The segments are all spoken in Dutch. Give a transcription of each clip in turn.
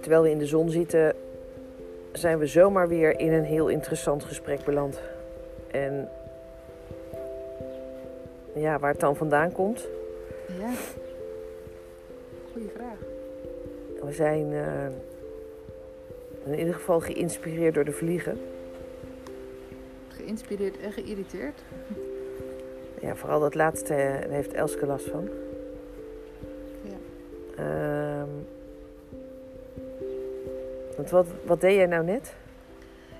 Terwijl we in de zon zitten, zijn we zomaar weer in een heel interessant gesprek beland. En ja, waar het dan vandaan komt. Ja. Goeie vraag. We zijn eh, in ieder geval geïnspireerd door de vliegen. Geïnspireerd en geïrriteerd. Ja, vooral dat laatste heeft Elske last van. Ja. Ehm, want wat, wat deed jij nou net?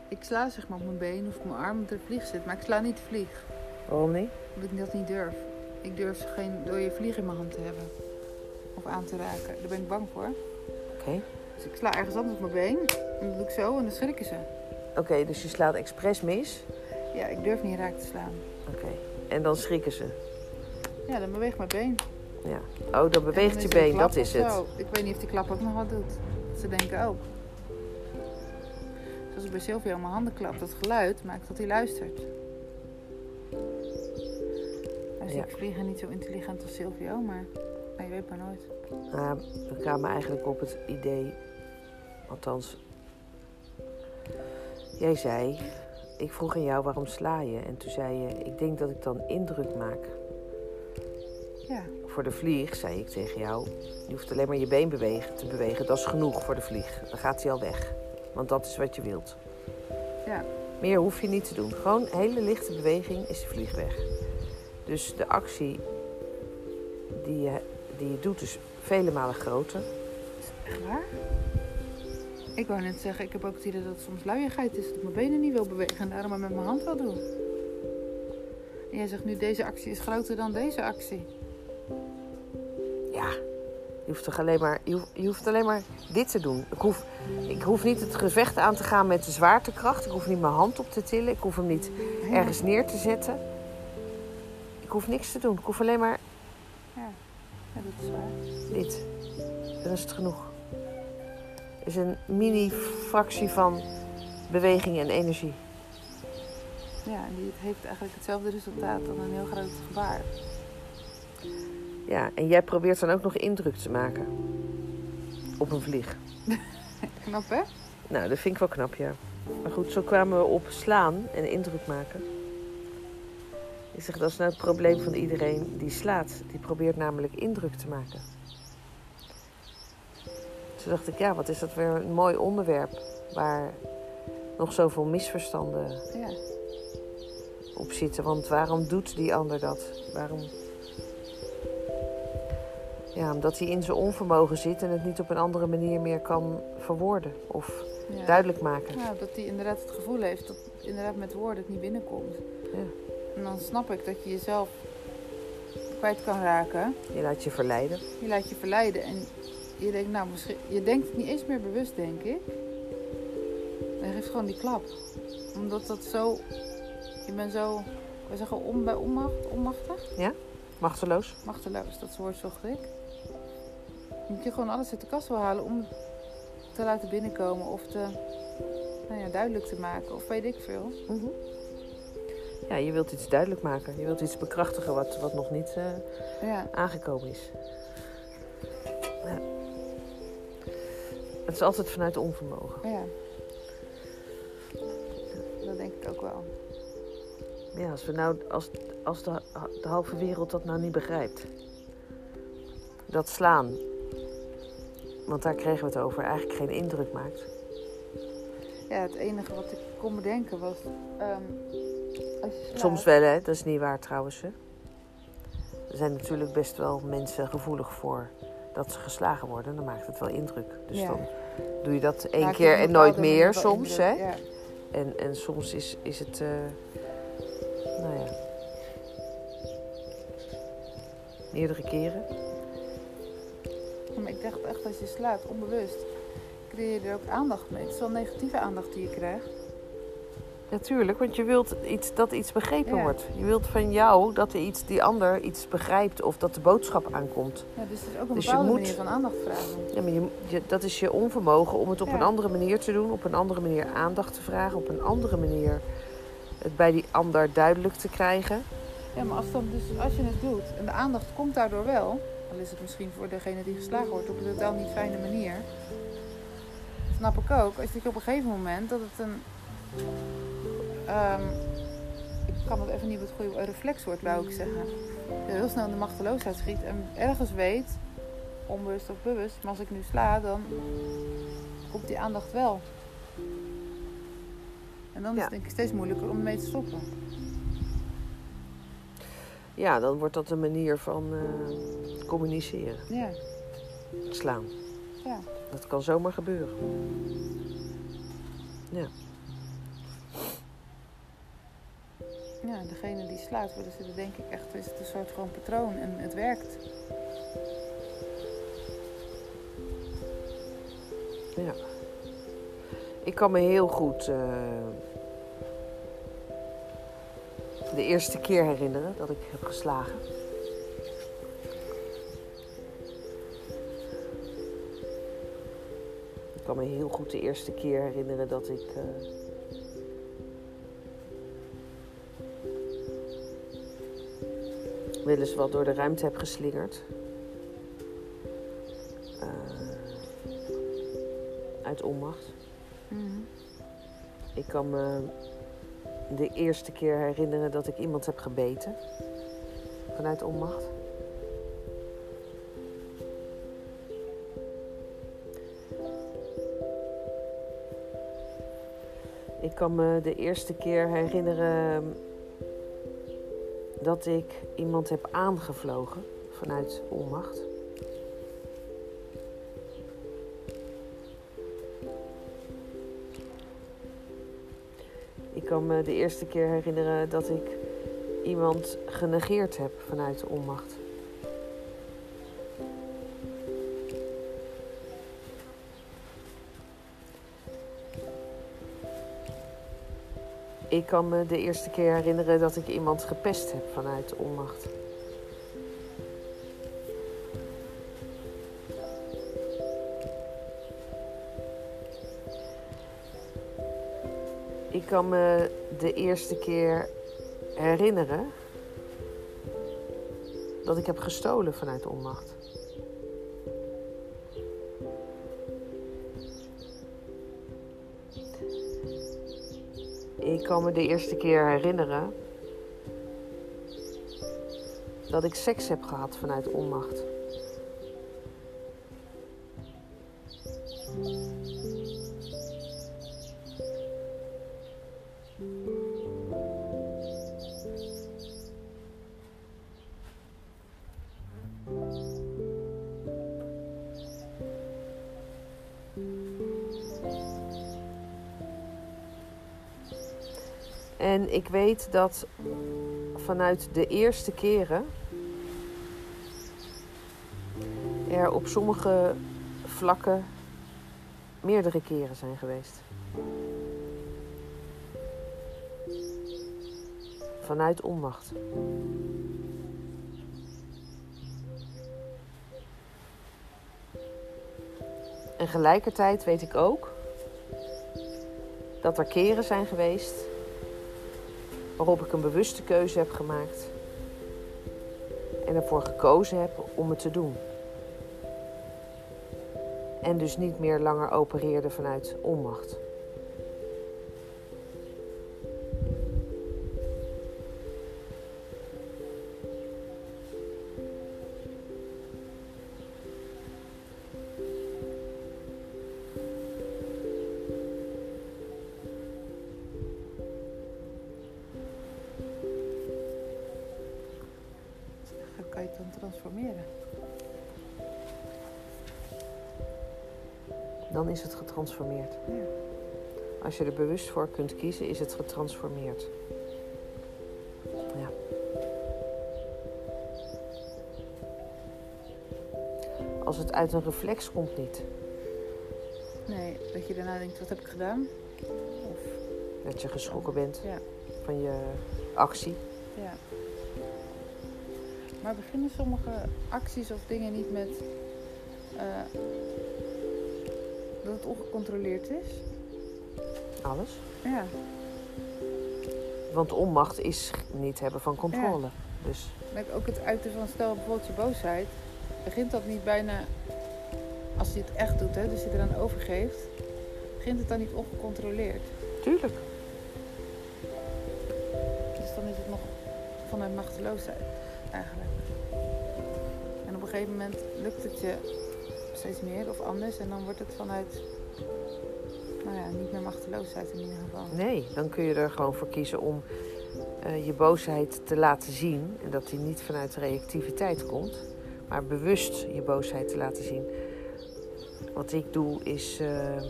Ik sla zeg maar op mijn been of op mijn arm omdat er vlieg zit. Maar ik sla niet de vlieg. Waarom niet? Omdat ik dat niet durf. Ik durf geen dode vlieg in mijn hand te hebben. Of aan te raken. Daar ben ik bang voor. Oké. Dus ik sla ergens anders op mijn been. En dan doe ik zo en dan schrikken ze. Oké, dus je slaat expres mis. Ja, ik durf niet raak te slaan. Oké. En dan schrikken ze. Ja, dan beweegt mijn been. Ja. Oh, dan beweegt je een been, dat is het. zo. Ik weet niet of die klap ook nog wat doet. Ze denken ook. Dus als ik bij Sylvia mijn handen klap, dat geluid maakt dat hij luistert. Is Ja. ik vliegen niet zo intelligent als Silvio, maar nou, je weet maar nooit. Nou, we kwamen eigenlijk op het idee, althans, jij zei, ik vroeg aan jou waarom sla je? En toen zei je, ik denk dat ik dan indruk maak. Ja, Voor de vlieg, zei ik tegen jou, je hoeft alleen maar je been bewegen, te bewegen, dat is genoeg voor de vlieg. Dan gaat hij al weg, want dat is wat je wilt. ja, Meer hoef je niet te doen. Gewoon een hele lichte beweging is de vlieg weg. Dus de actie die je, die je doet is vele malen groter. echt waar? Ik wou net zeggen, ik heb ook het idee dat het soms luiigheid is. Dat ik mijn benen niet wil bewegen en daarom maar met mijn hand wil doen. En jij zegt nu, deze actie is groter dan deze actie. Ja, je hoeft toch alleen maar, je hoeft, je hoeft alleen maar dit te doen. Ik hoef, ik hoef niet het gevecht aan te gaan met de zwaartekracht. Ik hoef niet mijn hand op te tillen. Ik hoef hem niet ergens neer te zetten. Ik hoef niks te doen. Ik hoef alleen maar Ja, ja dat is waar. dit. Dan is het genoeg. Is een mini-fractie van beweging en energie. Ja, en die heeft eigenlijk hetzelfde resultaat dan een heel groot gebaar. Ja, en jij probeert dan ook nog indruk te maken. Op een vlieg. Knap, hè? Nou, dat vind ik wel knap, ja. Maar goed, zo kwamen we op slaan en indruk maken. Ik zeg, dat is nou het probleem van iedereen die slaat. Die probeert namelijk indruk te maken. Toen dacht ik, ja, wat is dat weer een mooi onderwerp... waar nog zoveel misverstanden Ja. op zitten. Want waarom doet die ander dat? Waarom... Ja, omdat hij in zijn onvermogen zit en het niet op een andere manier meer kan verwoorden of ja. duidelijk maken. Ja, dat hij inderdaad het gevoel heeft dat inderdaad met woorden het niet binnenkomt. Ja. En dan snap ik dat je jezelf kwijt kan raken. Je laat je verleiden. Je laat je verleiden en je denkt, nou, misschien, je denkt het niet eens meer bewust, denk ik. En je geeft gewoon die klap. Omdat dat zo, je bent zo, we zeggen om bij onmacht, onmachtig. Machteloos. Machteloos, dat woord zocht ik. Dat je gewoon alles uit de kast wil halen om te laten binnenkomen of te, nou ja, duidelijk te maken of weet ik veel. Mhm. Ja, je wilt iets duidelijk maken. Je wilt iets bekrachtigen wat, wat nog niet eh, Ja, aangekomen is. Het is altijd vanuit onvermogen. ja. Dat denk ik ook wel. Ja, als, we nou, als, als de, de halve wereld dat nou niet begrijpt. Dat slaan, want daar kregen we het over, eigenlijk geen indruk maakt. Ja, het enige wat ik kon bedenken was, ehm, als je slaat, Soms wel, hè? Dat is niet waar trouwens. Hè? Er zijn natuurlijk best wel mensen gevoelig voor dat ze geslagen worden. Dan maakt het wel indruk. Dus Ja. dan doe je dat één keer en nooit meer soms. indruk, Hè? Ja. En, en soms is, is het, eh, nou ja, meerdere keren. Ja, Maar ik dacht echt, als je slaat, onbewust, creëer je er ook aandacht mee. Het is wel negatieve aandacht die je krijgt. Natuurlijk, want je wilt iets, dat iets begrepen Ja. wordt. Je wilt van jou dat er iets, die ander iets begrijpt of dat de boodschap aankomt. Ja, dus het is ook een Dus je bepaalde moet- manier van aandacht vragen. Ja, maar je, je- dat is je onvermogen om het op Ja. een andere manier te doen, op een andere manier aandacht te vragen, op een andere manier het bij die ander duidelijk te krijgen. Ja, maar als, dan dus, als je het doet en de aandacht komt daardoor wel, al is het misschien voor degene die geslagen wordt op een totaal niet fijne manier, snap ik ook, als je op een gegeven moment dat het een. Ehm, ik kan het even niet met het goede reflexwoord, wou ik zeggen. Je heel snel in de machteloosheid schiet en ergens weet, onbewust of bewust, maar als ik nu sla, dan komt die aandacht wel. En dan is Ja. het denk ik steeds moeilijker om ermee te stoppen. Ja, dan wordt dat een manier van eh, communiceren. Ja, Slaan. ja. Dat kan zomaar gebeuren. Ja. Ja, degene die slaat, worden ze er denk ik echt, is het een soort gewoon patroon en het werkt. ja. Ik kan me heel goed eh, de eerste keer herinneren dat ik heb geslagen. Ik kan me heel goed de eerste keer herinneren dat ik. eh, wel eens wat door de ruimte heb geslingerd. Eh, uit onmacht. Ik kan me de eerste keer herinneren dat ik iemand heb gebeten. Vanuit onmacht. Ik kan me de eerste keer herinneren dat ik iemand heb aangevlogen vanuit onmacht. Ik kan me de eerste keer herinneren dat ik iemand genegeerd heb vanuit onmacht. Ik kan me de eerste keer herinneren dat ik iemand gepest heb vanuit onmacht. Ik kan me de eerste keer herinneren dat ik heb gestolen vanuit onmacht. Kan me de eerste keer herinneren dat ik seks heb gehad vanuit onmacht. Weet dat vanuit de eerste keren er op sommige vlakken meerdere keren zijn geweest. Vanuit onmacht. En gelijkertijd weet ik ook dat er keren zijn geweest waarop ik een bewuste keuze heb gemaakt en ervoor gekozen heb om het te doen. En dus niet meer langer opereerde vanuit onmacht. Getransformeerd. Als je er bewust voor kunt kiezen, is het getransformeerd. Ja. Als het uit een reflex komt, niet. Nee, dat je daarna denkt, wat heb ik gedaan? Of, Dat je geschrokken bent ja, van je actie. ja. Maar beginnen sommige acties of dingen niet met eh, dat het ongecontroleerd is? Alles. Ja. Want onmacht is niet hebben van controle. Dus Kijk, ook het uiten van, stel bijvoorbeeld je boosheid, begint dat niet bijna, als je het echt doet, hè, dus je er dan overgeeft, begint het dan niet ongecontroleerd. tuurlijk. Dus dan is het nog vanuit machteloosheid eigenlijk. En op een gegeven moment lukt het je steeds meer of anders en dan wordt het vanuit, nou ja, niet meer machteloosheid in ieder geval. Nee, dan kun je er gewoon voor kiezen om eh, je boosheid te laten zien. En dat die niet vanuit reactiviteit komt, maar bewust je boosheid te laten zien. Wat ik doe is. eh,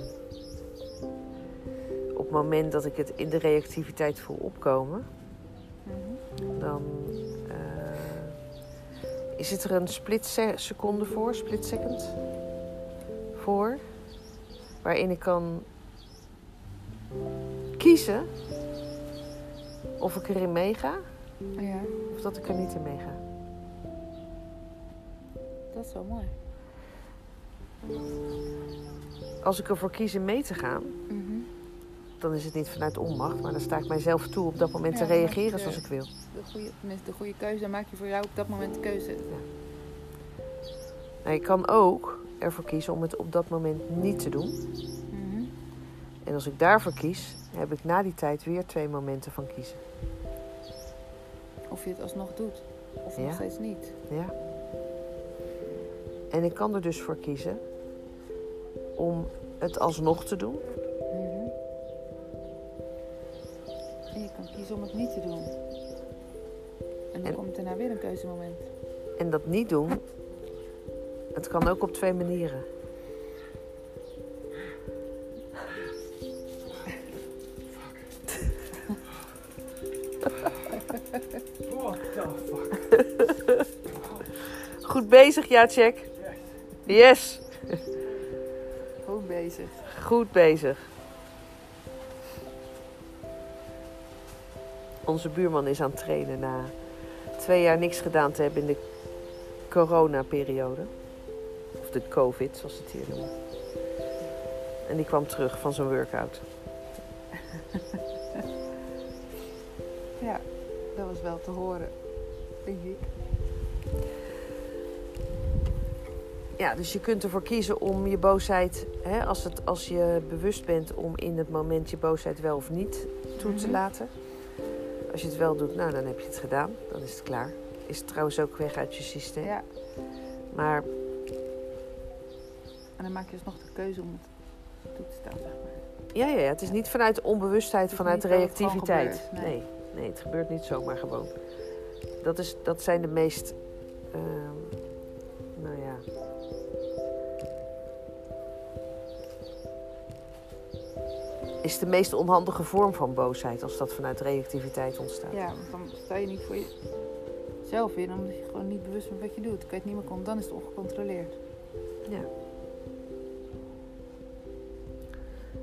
op het moment dat ik het in de reactiviteit voel opkomen, Mhm. dan eh, is het er een split se- seconde voor, split second waarin ik kan kiezen of ik erin meega Ja, of dat ik er niet in meega. dat is wel mooi. Als ik ervoor kies in mee te gaan, Mhm. dan is het niet vanuit onmacht, maar dan sta ik mijzelf toe op dat moment Ja, te reageren je- zoals ik wil. De goede, tenminste, de goede keuze, dan maak je voor jou op dat moment de keuze. Maar ik kan ook ervoor kiezen om het op dat moment niet te doen. Mhm. En als ik daarvoor kies, heb ik na die tijd weer twee momenten van kiezen. Of je het alsnog doet, of Ja. nog steeds niet. Ja. En ik kan er dus voor kiezen om het alsnog te doen. Mhm. En je kan kiezen om het niet te doen. En dan En- komt daarna weer een keuzemoment. En dat niet doen, het kan ook op twee manieren. What the fuck? Goed bezig, ja, check. Yes, Goed bezig. goed bezig. Onze buurman is aan het trainen na twee jaar niks gedaan te hebben in de coronaperiode. Of de covid, zoals ze het hier noemen. En die kwam terug van zijn workout. Ja, dat was wel te horen, denk ik. Ja, dus je kunt ervoor kiezen om je boosheid, hè, als, het, als je bewust bent om in het moment je boosheid wel of niet toe te Mhm. laten. Als je het wel doet, nou dan heb je het gedaan, dan is het klaar. Is het trouwens ook weg uit je systeem. Ja, Maar dan maak je dus nog de keuze om het toe te staan, zeg maar. ja, ja, ja, het is niet vanuit onbewustheid, vanuit gewoon reactiviteit. gebeurt, nee. nee. nee, het gebeurt niet zomaar gewoon. Dat, is, dat zijn de meest, ehm, nou ja, is de meest onhandige vorm van boosheid als dat vanuit reactiviteit ontstaat. Ja, want dan sta je niet voor jezelf in, omdat je gewoon niet bewust bent wat je doet. Je het niet meer kon, dan is het ongecontroleerd. Ja.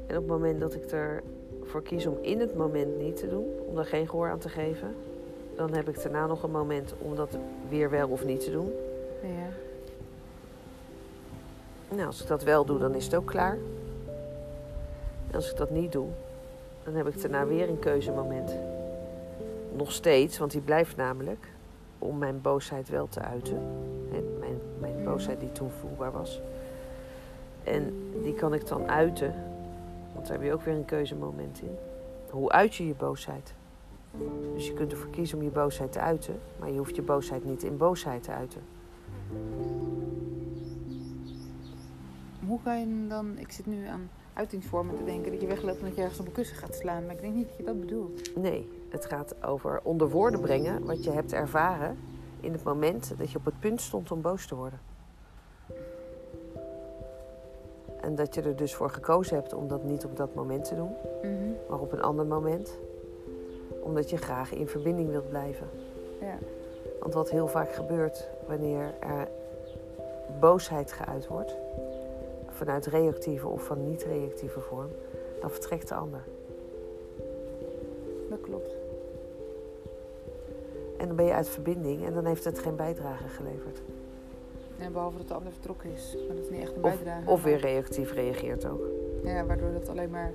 En op het moment dat ik ervoor kies om in het moment niet te doen, om daar geen gehoor aan te geven, dan heb ik daarna nog een moment om dat weer wel of niet te doen. Ja. Nou, als ik dat wel doe, dan is het ook klaar. En als ik dat niet doe, dan heb ik daarna weer een keuzemoment. Nog steeds, want die blijft namelijk om mijn boosheid wel te uiten. En mijn, mijn boosheid die toen voelbaar was. En die kan ik dan uiten, want daar heb je ook weer een keuzemoment in. Hoe uit je je boosheid? Dus je kunt ervoor kiezen om je boosheid te uiten, maar je hoeft je boosheid niet in boosheid te uiten. Hoe kan je dan, ik zit nu aan uitingsvormen te denken, dat je wegloopt en dat je ergens op een kussen gaat slaan. Maar ik denk niet dat je dat bedoelt. Nee, het gaat over onder woorden brengen wat je hebt ervaren in het moment dat je op het punt stond om boos te worden. En dat je er dus voor gekozen hebt om dat niet op dat moment te doen, Mhm. maar op een ander moment. Omdat je graag in verbinding wilt blijven. Ja. Want wat heel vaak gebeurt wanneer er boosheid geuit wordt, vanuit reactieve of van niet-reactieve vorm, dan vertrekt de ander. Dat klopt. En dan ben je uit verbinding en dan heeft het geen bijdrage geleverd. En behalve dat de ander vertrokken is. Maar dat is niet echt een Of, bijdrage. of weer reactief reageert ook. Ja, waardoor dat alleen maar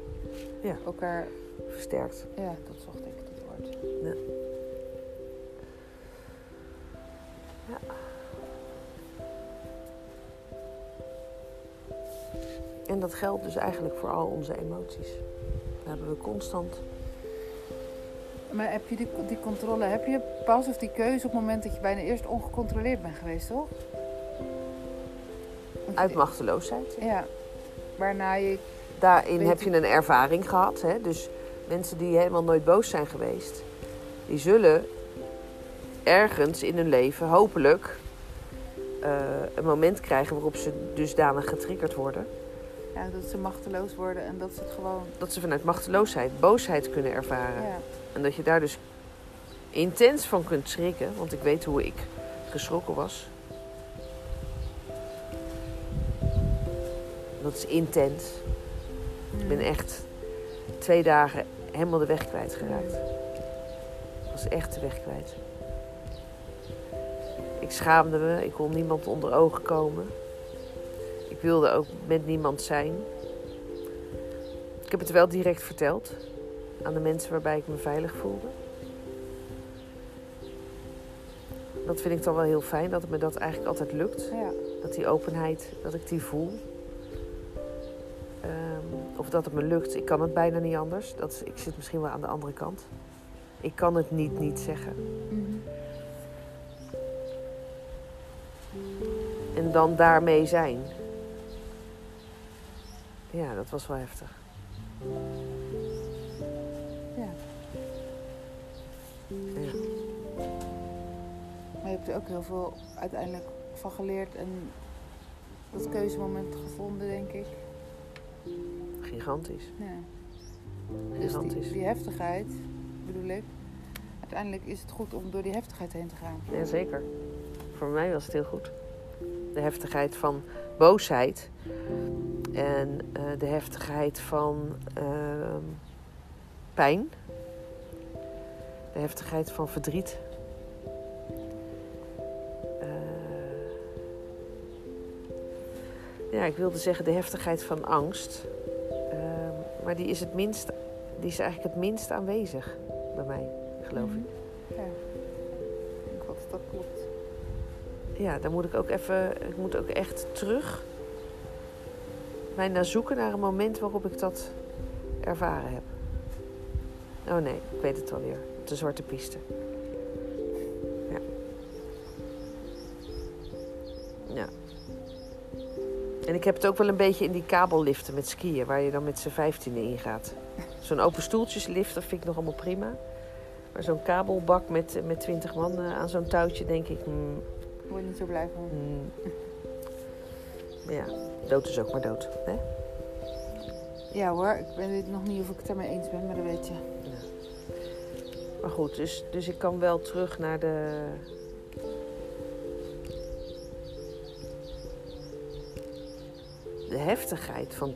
Ja. elkaar... Versterkt. Ja, dat zocht ik, dat woord. Ja. Ja. En dat geldt dus eigenlijk voor al onze emoties. Daar hebben we constant. Maar heb je die, die controle, heb je pas of die keuze op het moment dat je bijna eerst ongecontroleerd bent geweest, toch? Uit machteloosheid. Ja. Waarna je... Daarin Weet heb je- je een ervaring gehad. Hè? Dus mensen die helemaal nooit boos zijn geweest, die zullen ergens in hun leven hopelijk eh, een moment krijgen waarop ze dusdanig getriggerd worden. Ja, dat ze machteloos worden en dat ze het gewoon... Dat ze vanuit machteloosheid boosheid kunnen ervaren. Ja. En dat je daar dus intens van kunt schrikken. Want ik weet hoe ik geschrokken was. Dat is intens. Ik ben echt twee dagen helemaal de weg kwijtgeraakt. Ik was echt de weg kwijt. Ik schaamde me. Ik kon niemand onder ogen komen. Ik wilde ook met niemand zijn. Ik heb het wel direct verteld aan de mensen waarbij ik me veilig voelde. Dat vind ik dan wel heel fijn, dat het me dat eigenlijk altijd lukt. Ja. Dat die openheid, dat ik die voel. Of dat het me lukt. Ik kan het bijna niet anders. Dat, is- ik zit misschien wel aan de andere kant. Ik kan het niet niet zeggen. Mhm. En dan daarmee zijn. Ja, dat was wel heftig. Ja. Ja. Maar je hebt er ook heel veel uiteindelijk van geleerd en dat keuzemoment gevonden, denk ik. Gigantisch. Ja. Dus Gigantisch. die, die heftigheid, bedoel ik. Uiteindelijk is het goed om door die heftigheid heen te gaan. Jazeker. Voor mij was het heel goed. De heftigheid van boosheid. En eh, de heftigheid van ehm, pijn. De heftigheid van verdriet. Eh, ja, ik wilde zeggen de heftigheid van angst. Maar die is, het minst, die is eigenlijk het minst aanwezig bij mij, geloof ik. Ja. Ik denk wel dat dat klopt. ja, dan moet ik ook even, ik moet ook echt terug bijna zoeken naar een moment waarop ik dat ervaren heb. Oh nee, ik weet het alweer. De zwarte piste. Ik heb het ook wel een beetje in die kabelliften met skiën, waar je dan met z'n vijftiende in gaat. Zo'n open stoeltjeslift, dat vind ik nog allemaal prima. Maar zo'n kabelbak met, met twintig man eh, aan zo'n touwtje, denk ik, Daar word je niet zo blij van. Maar ja, dood is ook maar dood. Hè? Ja hoor, ik weet nog niet of ik het ermee eens ben, maar dat weet je. Maar goed, dus, dus ik kan wel terug naar de. De heftigheid van,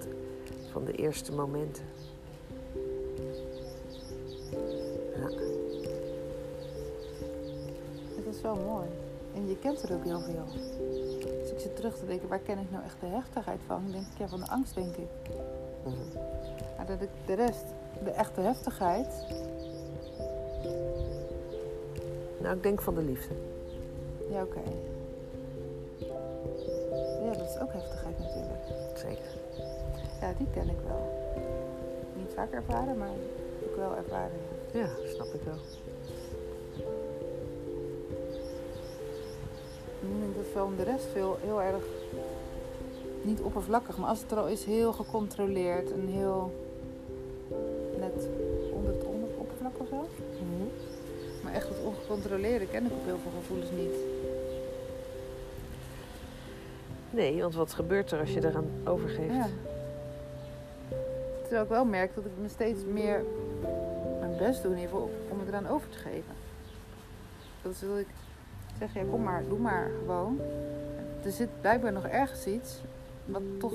van de eerste momenten. Ja, Het is wel mooi. En je kent er ook heel veel. Dus ik zit terug te denken, waar ken ik nou echt de heftigheid van? Dan denk ik, ja, van de angst, denk ik. mhm. Maar dat ik de rest, de echte heftigheid, Nou, ik denk van de liefde. ja, oké. Ja, dat is ook heftigheid natuurlijk. Zeker. Ja, die ken ik wel. Niet vaak ervaren, maar ik wel ervaren. ja. Ja, snap ik wel. Ik denk dat om de rest veel heel erg niet oppervlakkig, maar als het er al is, heel gecontroleerd en heel net onder het onder oppervlak of zo. Mhm. Maar echt het ongecontroleerde ken ik op heel veel gevoelens niet. Nee, want wat gebeurt er als je eraan overgeeft? Ja. Terwijl ik wel merk dat ik me steeds meer mijn best doe geval om het eraan over te geven. Dat is dat ik zeg, ja kom maar, doe maar gewoon. Er zit blijkbaar nog ergens iets wat toch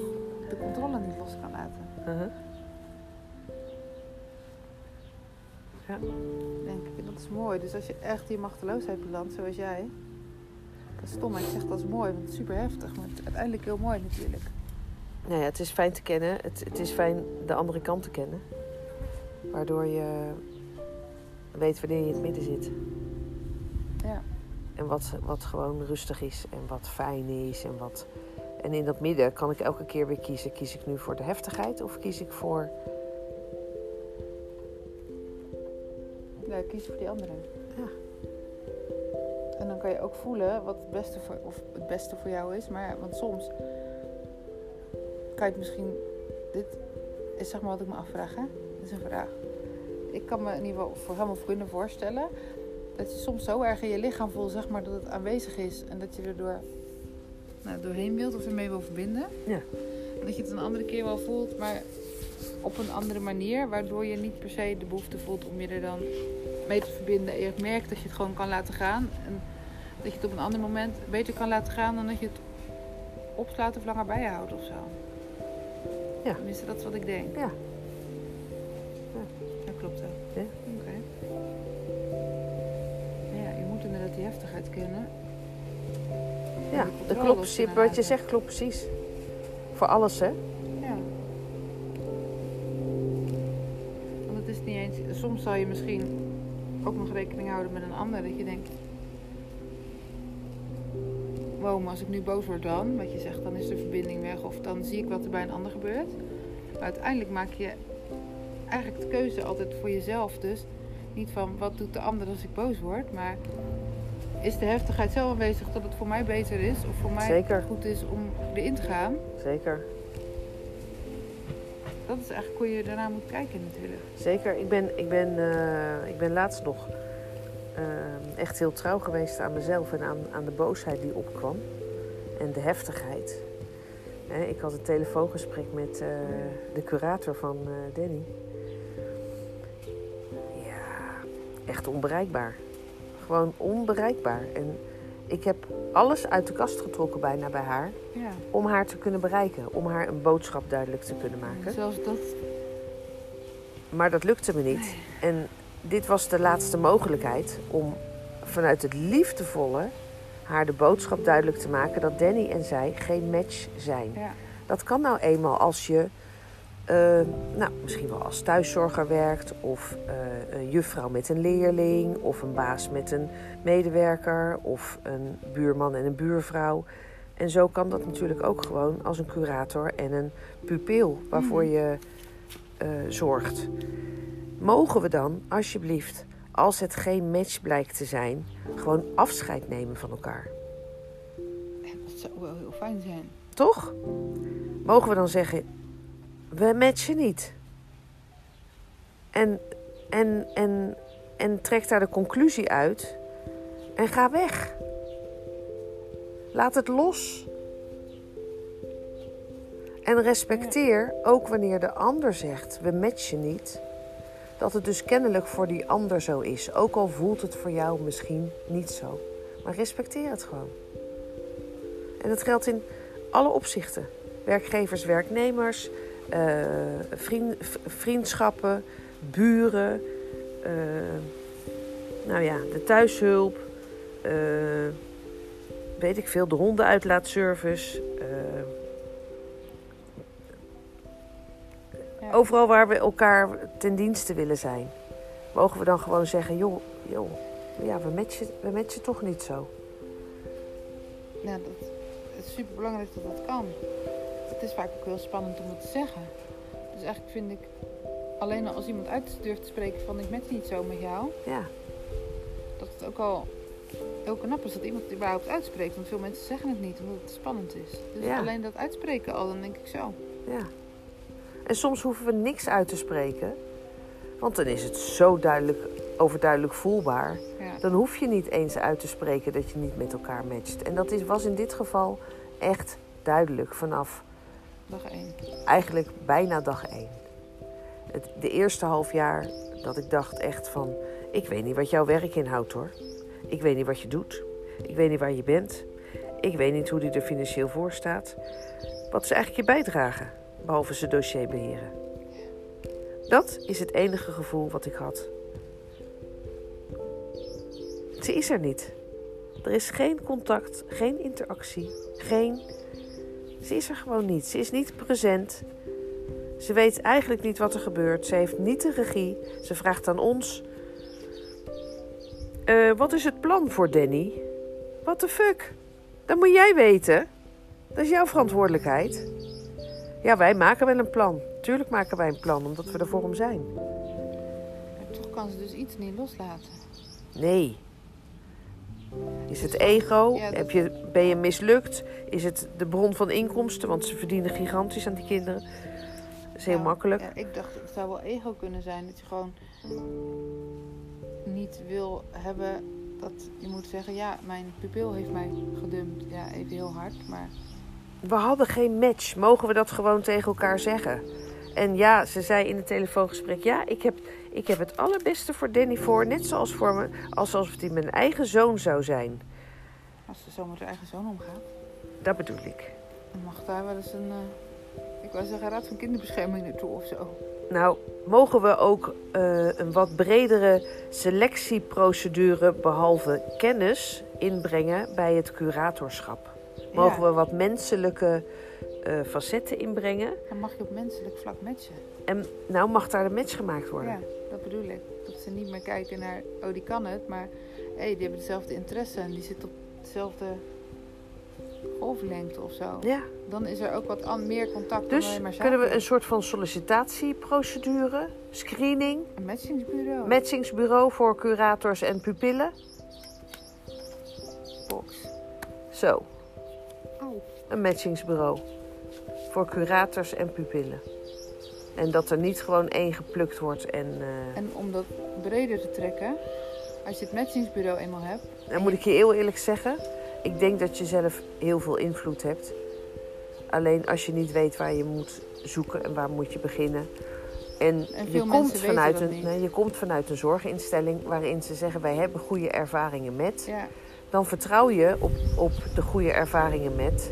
de controle niet los kan laten. Mhm. Ja. Denk ik. En dat is mooi. Dus als je echt die machteloosheid belandt, zoals jij. Dat is stom, maar ik zeg dat is mooi, want het is super heftig. Maar het is uiteindelijk heel mooi natuurlijk. Nou ja, het is fijn te kennen. Het, het is fijn de andere kant te kennen. Waardoor je weet wanneer je in het midden zit. Ja. En wat, wat gewoon rustig is en wat fijn is. En, wat... en in dat midden kan ik elke keer weer kiezen. Kies ik nu voor de heftigheid of kies ik voor... Ja, kies voor die andere. Ja. En dan kan je ook voelen wat het beste voor, of het beste voor jou is. Maar want soms kan je het misschien. Dit is zeg maar wat ik me afvraag. Hè? Dit is een vraag. Ik kan me in ieder geval voor helemaal kunnen voorstellen dat je soms zo erg in je lichaam voelt, zeg maar, dat het aanwezig is en dat je er door, nou, doorheen wilt of ermee wil verbinden. Ja. En dat je het een andere keer wel voelt, maar op een andere manier, waardoor je niet per se de behoefte voelt om je er dan mee te verbinden. En je merkt dat je het gewoon kan laten gaan. En dat je het op een ander moment beter kan laten gaan dan dat je het opslaat of langer bij je houdt of zo. Ja. Tenminste, dat is wat ik denk. Ja. Dat klopt ook. Ja. Oké. Ja, je moet inderdaad die heftigheid kennen. Ja, dat klopt. precies. Wat je zegt klopt precies. Voor alles, hè? Ja. Want het is niet eens... Soms zal je misschien ook nog rekening houden met een ander. Dat je denkt... Wow, maar als ik nu boos word dan... Wat je zegt, dan is de verbinding weg. Of dan zie ik wat er bij een ander gebeurt. Maar uiteindelijk maak je eigenlijk de keuze altijd voor jezelf. Dus niet van wat doet de ander als ik boos word. Maar is de heftigheid zo aanwezig dat het voor mij beter is. Of voor mij Zeker. goed is om erin te gaan. Zeker. Dat is eigenlijk hoe je daarna moet kijken natuurlijk. Zeker. Ik ben, ik ben, eh, ik ben laatst nog eh, echt heel trouw geweest aan mezelf en aan, aan de boosheid die opkwam. En de heftigheid. Ik had een telefoongesprek met eh, de curator van Danny. Ja, echt onbereikbaar. Gewoon onbereikbaar. En ik heb alles uit de kast getrokken bijna bij haar. Ja. Om haar te kunnen bereiken. Om haar een boodschap duidelijk te kunnen maken. Zelfs dat. Maar dat lukte me niet. En dit was de laatste mogelijkheid om vanuit het liefdevolle haar de boodschap duidelijk te maken dat Danny en zij geen match zijn. Ja. Dat kan nou eenmaal als je eh, nou, misschien wel als thuiszorger werkt, of eh, een juffrouw met een leerling, of een baas met een medewerker, of een buurman en een buurvrouw. En zo kan dat natuurlijk ook gewoon als een curator en een pupil waarvoor je eh, zorgt. Mogen we dan alsjeblieft, als het geen match blijkt te zijn, gewoon afscheid nemen van elkaar? Dat zou wel heel fijn zijn. Toch? Mogen we dan zeggen, we matchen niet? En, en, en, en trek daar de conclusie uit en ga weg. Laat het los. En respecteer ook wanneer de ander zegt, we matchen niet. Dat het dus kennelijk voor die ander zo is. Ook al voelt het voor jou misschien niet zo. Maar respecteer het gewoon. En dat geldt in alle opzichten. Werkgevers, werknemers, eh, vriend, vriendschappen, buren, eh, nou ja, de thuishulp, eh, weet ik veel, de hondenuitlaatservice. Ja. Overal waar we elkaar ten dienste willen zijn, mogen we dan gewoon zeggen: joh, joh ja, we matchen, we matchen toch niet zo. Ja, dat, het is super belangrijk dat dat kan. Het is vaak ook heel spannend om het te zeggen. Dus eigenlijk vind ik, alleen al als iemand uit durft te spreken van ik match niet zo met jou, Ja, dat het ook al heel knap is dat iemand het überhaupt uitspreekt. Want veel mensen zeggen het niet omdat het spannend is. Dus Ja. alleen dat uitspreken al, dan denk ik zo. ja. En soms hoeven we niks uit te spreken, want dan is het zo duidelijk, overduidelijk voelbaar. Ja. Dan hoef je niet eens uit te spreken dat je niet met elkaar matcht. En dat is, was in dit geval echt duidelijk vanaf Dag één. eigenlijk bijna dag één. Het, de eerste half jaar dat ik dacht echt van... ik weet niet wat jouw werk inhoudt hoor. Ik weet niet wat je doet. Ik weet niet waar je bent. Ik weet niet hoe die er financieel voor staat. Wat is eigenlijk je bijdrage, behalve zijn dossier beheren? Dat is het enige gevoel wat ik had. Ze is er niet. Er is geen contact, geen interactie, geen... Ze is er gewoon niet. Ze is niet present. Ze weet eigenlijk niet wat er gebeurt. Ze heeft niet de regie. Ze vraagt aan ons eh, wat is het plan voor Danny? What the fuck? Dat moet jij weten. Dat is jouw verantwoordelijkheid. Ja, wij maken wel een plan. Tuurlijk maken wij een plan, omdat we er voor hem zijn. Maar toch kan ze dus iets niet loslaten. Nee. Is het ego? Heb je, ben je mislukt? Is het de bron van inkomsten? Want ze verdienen gigantisch aan die kinderen. Dat is heel Nou, makkelijk. Ja, ik dacht, het zou wel ego kunnen zijn. Dat je gewoon niet wil hebben dat je moet zeggen... Ja, mijn pupil heeft mij gedumpt. Ja, even heel hard, maar... We hadden geen match. Mogen we dat gewoon tegen elkaar zeggen? En ja, ze zei in het telefoongesprek: Ja, ik heb, ik heb het allerbeste voor Danny voor. Net zoals voor me, alsof hij mijn eigen zoon zou zijn. Als ze zo met haar eigen zoon omgaat... Dat bedoel ik. dan mag daar wel eens een... eh, ik wou zeggen, raad van kinderbescherming naartoe of zo. Nou, mogen we ook eh, een wat bredere selectieprocedure, behalve kennis, inbrengen bij het curatorschap? Mogen Ja, we wat menselijke eh, facetten inbrengen? Dan mag je op menselijk vlak matchen. En nou mag daar een match gemaakt worden. Ja, dat bedoel ik. Dat ze niet meer kijken naar, oh die kan het, maar hé, die hebben dezelfde interesse en die zit op dezelfde golflengte of zo. Ja. Dan is er ook wat meer contact Dus maar kunnen we een soort van sollicitatieprocedure, screening, Een matchingsbureau. matchingsbureau voor curators en pupillen? box. Zo, Auw. een matchingsbureau voor curators en pupillen. En dat er niet gewoon één geplukt wordt en... eh, En om dat breder te trekken, als je het matchingsbureau eenmaal hebt, Dan moet ik je heel eerlijk zeggen, ik denk dat je zelf heel veel invloed hebt. Alleen als je niet weet waar je moet zoeken en waar moet je beginnen. En, En je, veel komt vanuit een, nee, je komt vanuit een zorginstelling waarin ze zeggen wij hebben goede ervaringen met. ja, Dan vertrouw je op, op de goede ervaringen met.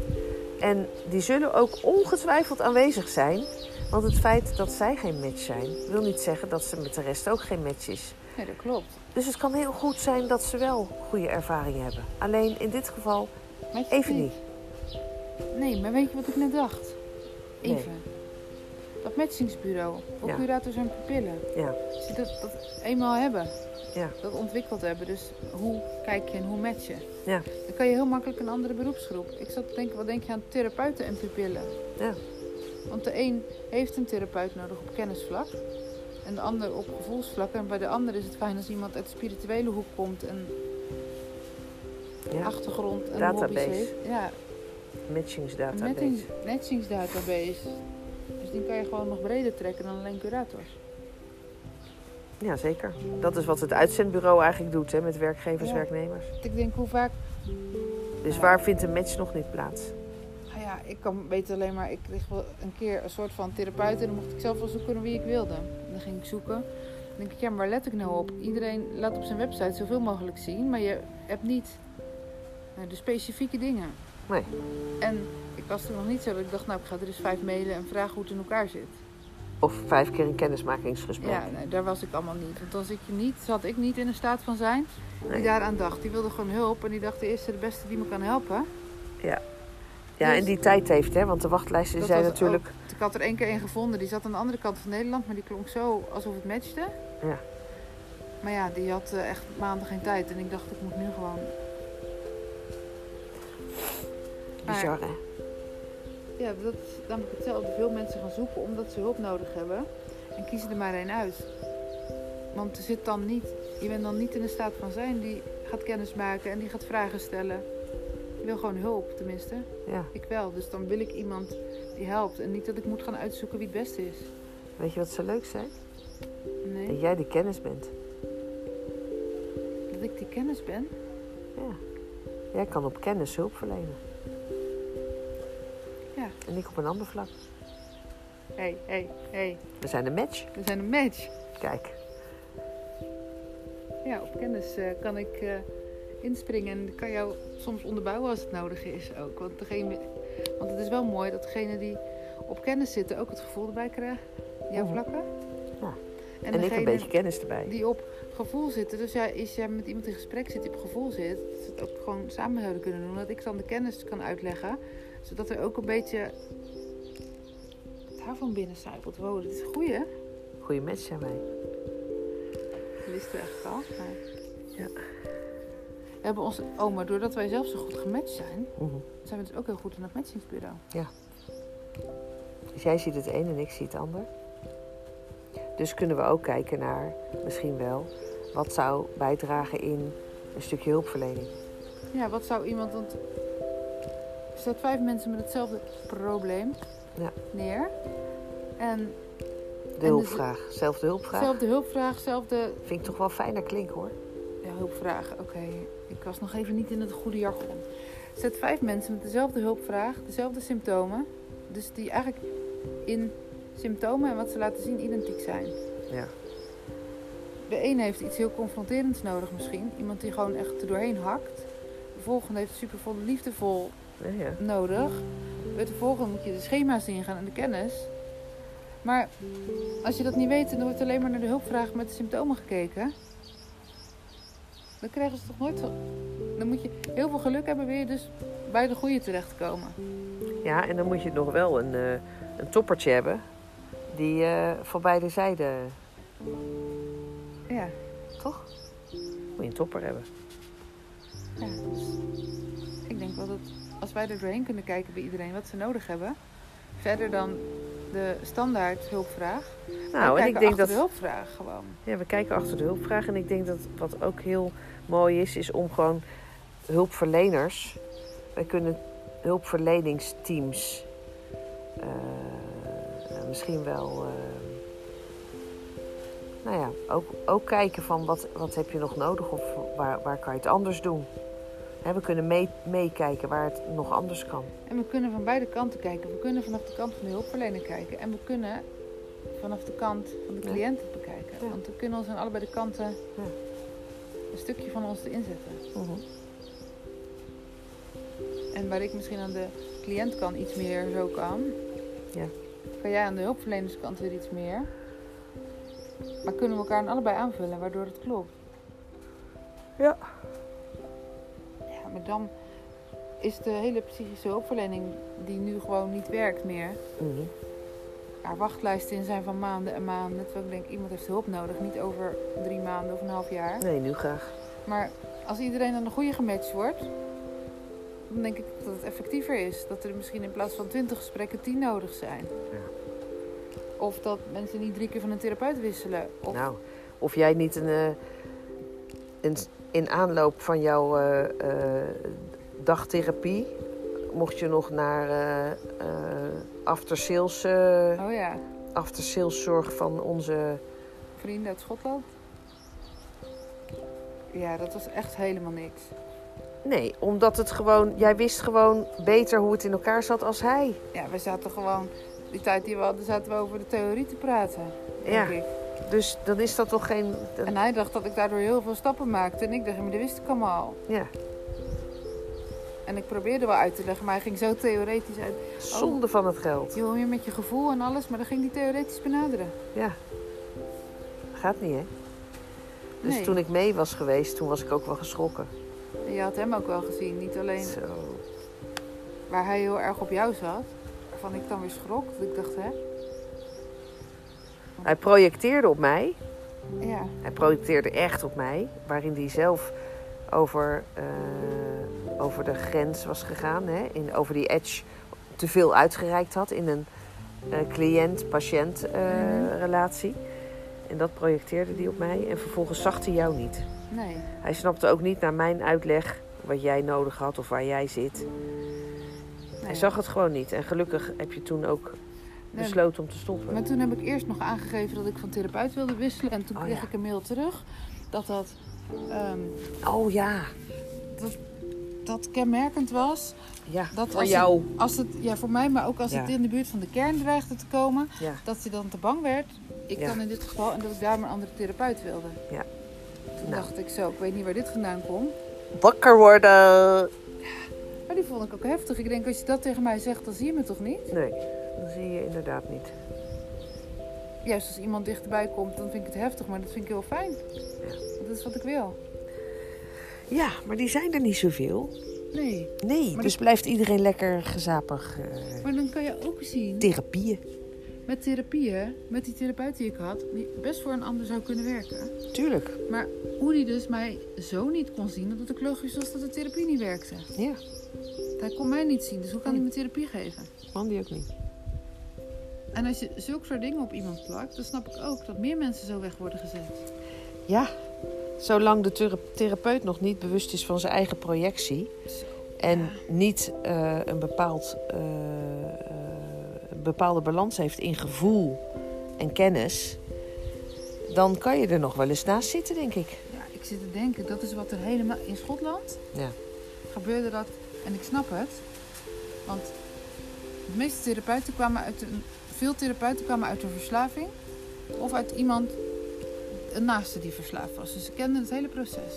En die zullen ook ongetwijfeld aanwezig zijn. Want het feit dat zij geen match zijn, wil niet zeggen dat ze met de rest ook geen match is. nee, dat klopt. Dus het kan heel goed zijn dat ze wel goede ervaringen hebben. Alleen in dit geval even niet. Nee, maar weet je wat ik net dacht? Nee. Even. Dat matchingsbureau voor Ja. curators en pupillen. Ja. Dat, dat eenmaal hebben, Ja. dat ontwikkeld hebben, dus hoe kijk je en hoe match je? Ja. Dan kan je heel makkelijk een andere beroepsgroep. Ik zat te denken, wat denk je aan therapeuten en pupillen? Ja. Want de een heeft een therapeut nodig op kennisvlak. En de ander op gevoelsvlak. En bij de ander is het fijn als iemand uit de spirituele hoek komt en ja. achtergrond en Database. heeft. Ja, Matchingsdatabase. matchings, matchingsdatabase. Dus die kan je gewoon nog breder trekken dan alleen curators. Ja, zeker. Dat is wat het uitzendbureau eigenlijk doet hè, met werkgevers, Ja. werknemers. Ik denk hoe vaak Dus waar vindt een match nog niet plaats? Ja, ik kan weten alleen maar, ik kreeg wel een keer een soort van therapeut en dan mocht ik zelf wel zoeken naar wie ik wilde. En dan ging ik zoeken. Dan denk ik, ja, maar waar let ik nou op? Iedereen laat op zijn website zoveel mogelijk zien, maar je hebt niet eh, de specifieke dingen. Nee. En ik was toen nog niet zo dat ik dacht, nou, ik ga er eens vijf mailen en vragen hoe het in elkaar zit. Of vijf keer een kennismakingsgesprek. Ja, nee, daar was ik allemaal niet. Want dan zit je niet, zat ik niet in een staat van zijn die Nee. daaraan dacht. Die wilde gewoon hulp en die dacht, de eerste de beste die me kan helpen. ja, Dus- en die tijd heeft, hè? Want de wachtlijsten Dat zijn natuurlijk... ook- ik had er één keer een gevonden. Die zat aan de andere kant van Nederland. Maar die klonk zo alsof het matchte. Ja. Maar ja, die had eh, echt maanden geen tijd. En ik dacht, ik moet nu gewoon... Bizar, hè? Ja, dat is namelijk hetzelfde. Veel mensen gaan zoeken omdat ze hulp nodig hebben. En kiezen er maar één uit. Want er zit dan niet... Je bent dan niet in een staat van zijn die gaat kennis maken. En die gaat vragen stellen. Wil gewoon hulp, tenminste. Ja. Ik wel. Dus dan wil ik iemand die helpt. En niet dat ik moet gaan uitzoeken wie het beste is. Weet je wat zo leuk zijn? Nee, Dat jij de kennis bent. dat ik die kennis ben. Ja. Jij kan op kennis hulp verlenen. Ja. En ik op een ander vlak. Hé, hey, hé, hey, hé. Hey. We zijn een match. We zijn een match. Kijk. Ja, op kennis eh, kan ik eh, inspringen en kan jou soms onderbouwen als het nodig is ook. Want, degene, want het is wel mooi dat degene die op kennis zitten ook het gevoel erbij krijgt. Jouw Mhm. vlakken. Ja. En, En ik een beetje kennis erbij. die op gevoel zitten. Dus ja, als jij met iemand in gesprek zit die op gevoel zit, dat ze het ook gewoon samen zouden kunnen doen. Dat ik dan de kennis kan uitleggen. Zodat er ook een beetje het haar van binnen zijpelt. Wow, dit is goeie hè? Goeie match zijn wij. Dat wisten we eigenlijk al. Maar... hebben onze... Oh, maar doordat wij zelf zo goed gematcht zijn... Mhm. zijn we dus ook heel goed in het matchingsbureau. Dus jij ziet het een en ik zie het ander. Dus kunnen we ook kijken naar, misschien wel, wat zou bijdragen in een stukje hulpverlening. Ja, wat zou iemand... Want er staat vijf mensen met hetzelfde probleem Ja. neer. En De dus- hulpvraag, zelfde hulpvraag. zelfde hulpvraag, zelfde Vind ik toch wel fijner klinken hoor. Ja, hulpvraag. Oké, ik was nog even niet in het goede jargon. Zet vijf mensen met dezelfde hulpvraag, dezelfde symptomen. Dus die eigenlijk in symptomen en wat ze laten zien identiek zijn. Ja. De een heeft iets heel confronterends nodig misschien. Iemand die gewoon echt er doorheen hakt. De volgende heeft supervol liefdevol Ja, ja. nodig. Bij de volgende moet je de schema's ingaan en de kennis. Maar als je dat niet weet er wordt alleen maar naar de hulpvraag met de symptomen gekeken. Dan krijgen ze toch nooit... zo- Dan moet je heel veel geluk hebben weer dus bij de goede terechtkomen. ja, en dan moet je nog wel een, eh, een toppertje hebben die eh van beide zijden, Ja, toch? Moet je een topper hebben. ja. Dus ik denk wel dat als wij er doorheen kunnen kijken bij iedereen wat ze nodig hebben. Verder dan de standaard hulpvraag. Nou, en ik kijken denk achter dat de hulpvraag gewoon. Ja, we kijken achter de hulpvraag. En ik denk dat wat ook heel mooi is, is om gewoon hulpverleners. Wij kunnen hulpverleningsteams. eh, eh, misschien wel. eh, nou ja, ook, ook kijken van wat, wat heb je nog nodig of waar, waar kan je het anders doen. We kunnen mee- meekijken waar het nog anders kan. En we kunnen van beide kanten kijken. We kunnen vanaf de kant van de hulpverlener kijken. En we kunnen vanaf de kant van de cliënt het bekijken. Ja. Want we kunnen ons aan allebei de kanten Ja. een stukje van ons erin zetten. Mhm. En waar ik misschien aan de cliëntkant iets meer zo kan, Ja. kan jij aan de hulpverlenerskant weer iets meer. Maar kunnen we elkaar aan allebei aanvullen, waardoor het klopt. Ja. Ja, maar dan is de hele psychische hulpverlening die nu gewoon niet werkt meer. Waar wachtlijsten in zijn van maanden en maanden. Terwijl ik denk, iemand heeft hulp nodig. Niet over drie maanden of een half jaar. Nee, nu graag. Maar als iedereen aan de goede gematcht wordt, dan denk ik dat het effectiever is. Dat er misschien in plaats van 20 gesprekken 10 nodig zijn. Of dat mensen niet drie keer van een therapeut wisselen. Of, Nou, of jij niet een, eh, een in aanloop van jouw eh, eh, dagtherapie, mocht je nog naar eh after sales, Oh ja, after sales zorg van onze. vrienden uit Schotland. Ja, dat was echt helemaal niks. Nee, omdat het gewoon, jij wist gewoon beter hoe het in elkaar zat als hij. Ja, we zaten gewoon, die tijd die we hadden, zaten we over de theorie te praten. Ja. Ik. Dus dan is dat toch geen. En hij dacht dat ik daardoor heel veel stappen maakte. En ik dacht, maar dat wist ik allemaal al. ja, En ik probeerde wel uit te leggen, maar hij ging zo theoretisch uit. zonde van het geld. Je wil meer met je gevoel en alles, maar dan ging hij theoretisch benaderen. Ja. Gaat niet, hè? Dus Nee. toen ik mee was geweest, toen was ik ook wel geschrokken. En je had hem ook wel gezien, niet alleen Zo. waar hij heel erg op jou zat. Waarvan ik dan weer schrok, dat ik dacht, hè? Hij projecteerde op mij. Ja, Hij projecteerde echt op mij, waarin hij zelf over, eh, over de grens was gegaan, hè? In, over die edge te veel uitgereikt had in een eh, cliënt-patiënt eh, Mhm. relatie. En dat projecteerde hij op mij en vervolgens zag hij jou niet. nee. Hij snapte ook niet naar mijn uitleg wat jij nodig had of waar jij zit. Hij zag het gewoon niet. En gelukkig heb je toen ook besloten om te stoppen. Maar toen heb ik eerst nog aangegeven dat ik van therapeut wilde wisselen. En toen Oh, kreeg ja. ik een mail terug dat dat, ehm, Oh ja, dat, dat kenmerkend was. ja Dat voor als jou. Het, als het, ja, voor mij, maar ook als Ja. het in de buurt van de kern dreigde te komen. Ja. Dat ze dan te bang werd. Ik dan in dit geval. En dat ik daar maar een andere therapeut wilde. Ja. Toen Nou. dacht ik zo, ik weet niet waar dit vandaan komt. Wakker worden. Maar die vond ik ook heftig. Ik denk, als je dat tegen mij zegt, dan zie je me toch niet? Nee, dat zie je inderdaad niet. Juist als iemand dichterbij komt, dan vind ik het heftig. Maar dat vind ik heel fijn. Dat is wat ik wil. Ja, maar die zijn er niet zoveel. Nee. Nee, Maar dus blijft iedereen lekker gezapig. eh, Maar dan kan je ook zien. therapieën. met therapieën, met die therapeut die ik had, die best voor een ander zou kunnen werken. Tuurlijk. Maar hoe die dus mij zo niet kon zien, dat het ook logisch was dat de therapie niet werkte. Ja, Hij kon mij niet zien, dus hoe kan hij Nee. me therapie geven? man die ook niet. En als je zulke soort dingen op iemand plakt, dan snap ik ook dat meer mensen zo weg worden gezet. Ja, zolang de thera- therapeut nog niet bewust is van zijn eigen projectie en niet eh, een, bepaald, eh, eh, een bepaalde balans heeft in gevoel en kennis, dan kan je er nog wel eens naast zitten, denk ik. Ja, ik zit te denken, dat is wat er helemaal in Schotland Ja. gebeurde dat. En ik snap het. Want de meeste therapeuten kwamen uit een, veel therapeuten kwamen uit een verslaving. Of uit iemand, een naaste die verslaafd was. Dus ze kenden het hele proces.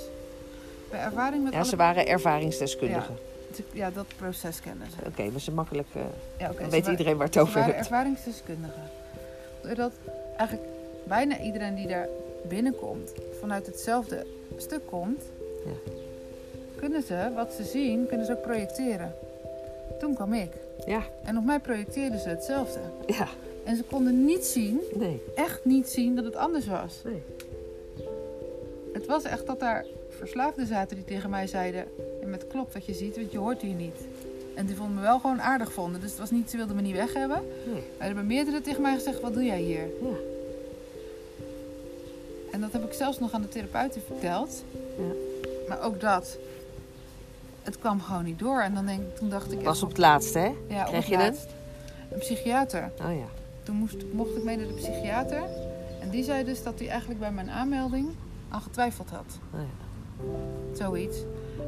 Bij ervaring met Ja, alle... ze waren ervaringsdeskundigen. Ja, dat proces kennen ze. Oké, maar ze makkelijk. Ja, ze weet iedereen waar het Ze over waren hebt. ervaringsdeskundigen. Doordat eigenlijk bijna iedereen die daar binnenkomt, vanuit hetzelfde stuk komt, Ja. kunnen ze wat ze zien, kunnen ze ook projecteren. Toen kwam ik. Ja, En op mij projecteerden ze hetzelfde. ja, En ze konden niet zien, nee, echt niet zien, dat het anders was. nee. Het was echt dat daar verslaafden zaten die tegen mij zeiden... En het klopt wat je ziet, want je hoort hier niet. En die vonden me wel gewoon aardig vonden. Dus het was niet, ze wilden me niet weg hebben. nee. Maar er hebben meerdere tegen mij gezegd, wat doe jij hier? Ja. En dat heb ik zelfs nog aan de therapeuten verteld. Ja. Maar ook dat, het kwam gewoon niet door. En dan denk, ik- toen dacht ik... Was op het laatste, hè? ja, het je dat? laatst. Een psychiater. Oh ja. Toen moest, mocht ik mee naar de psychiater. En die zei dus dat hij eigenlijk bij mijn aanmelding aan getwijfeld had. Oh ja. Zoiets.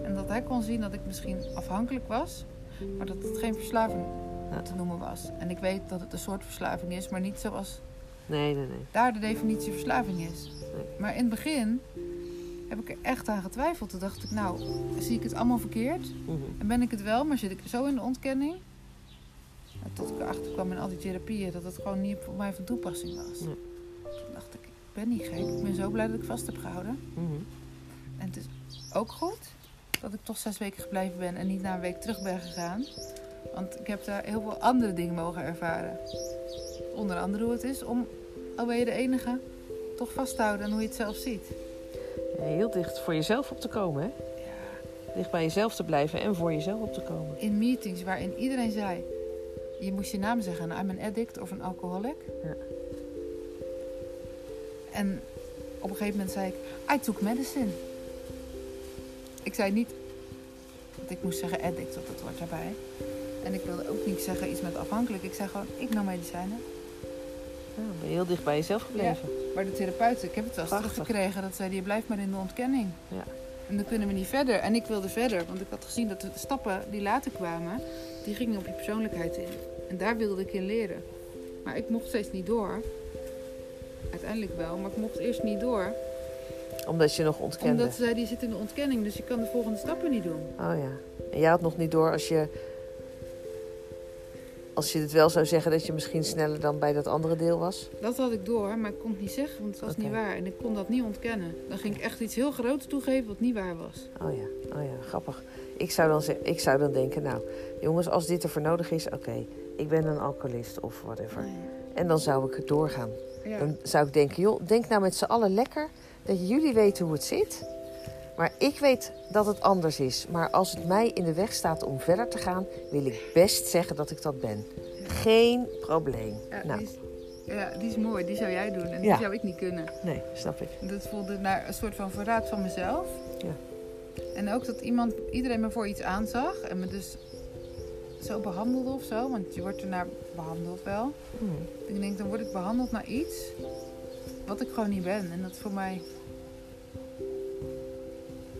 En dat hij kon zien dat ik misschien afhankelijk was. Maar dat het geen verslaving Ja. te noemen was. En ik weet dat het een soort verslaving is. Maar niet zoals Nee, nee, nee. daar de definitie verslaving is. Nee. Maar in het begin heb ik er echt aan getwijfeld. Toen dacht ik, nou, zie ik het allemaal verkeerd? Mhm. En ben ik het wel, maar zit ik zo in de ontkenning? En Tot ik erachter kwam in al die therapieën dat het gewoon niet voor mij van toepassing was. Toen dacht ik, ik ben niet gek. Ik ben zo blij dat ik vast heb gehouden. Mhm. En het is ook goed dat ik toch zes weken gebleven ben en niet na een week terug ben gegaan. Want ik heb daar heel veel andere dingen mogen ervaren. Onder andere hoe het is om, al ben je de enige, toch vast te houden en hoe je het zelf ziet. Ja, heel dicht voor jezelf op te komen, hè? Dicht bij jezelf te blijven en voor jezelf op te komen. In meetings waarin iedereen zei, je moest je naam zeggen, I'm an addict of een alcoholic. Ja. En op een gegeven moment zei ik, I took medicine. Ik zei niet dat ik moest zeggen addict, want dat hoort daarbij. En ik wilde ook niet zeggen iets met afhankelijk. Ik zei gewoon, ik nam medicijnen. Ja, ben je heel dicht bij jezelf gebleven. Maar de therapeuten, ik heb het wel eens teruggekregen. Dat zeiden, je blijft maar in de ontkenning. Ja. En dan kunnen we niet verder. En ik wilde verder, want ik had gezien dat de stappen die later kwamen, die gingen op je persoonlijkheid in. En daar wilde ik in leren. Maar ik mocht steeds niet door. Uiteindelijk wel, maar ik mocht eerst niet door. Omdat je nog ontkende. Omdat ze zeiden, je zit in de ontkenning, dus je kan de volgende stappen niet doen. Oh ja. En jij had nog niet door als je... Als je het wel zou zeggen dat je misschien sneller dan bij dat andere deel was. Dat had ik door, maar ik kon het niet zeggen, want het was niet waar. En ik kon dat niet ontkennen. Dan ging ik echt iets heel groots toegeven wat niet waar was. Oh ja, oh ja, grappig. Ik zou dan, ik zou dan denken, nou, jongens, als dit ervoor nodig is, oké, ik ben een alcoholist of whatever. En dan zou ik het doorgaan. Ja. Dan zou ik denken, joh, denk nou met z'n allen lekker dat jullie weten hoe het zit. Maar ik weet dat het anders is. Maar als het mij in de weg staat om verder te gaan, wil ik best zeggen dat ik dat ben. Geen probleem. Ja, nou, die is, ja, die is mooi. Die zou jij doen. En Ja. die zou ik niet kunnen. nee, snap ik. Dat voelde naar een soort van verraad van mezelf. Ja. En ook dat iemand, iedereen me voor iets aanzag. En me dus zo behandelde of zo. Want je wordt ernaar behandeld wel. Hm. Ik denk, dan word ik behandeld naar iets wat ik gewoon niet ben. En dat is voor mij...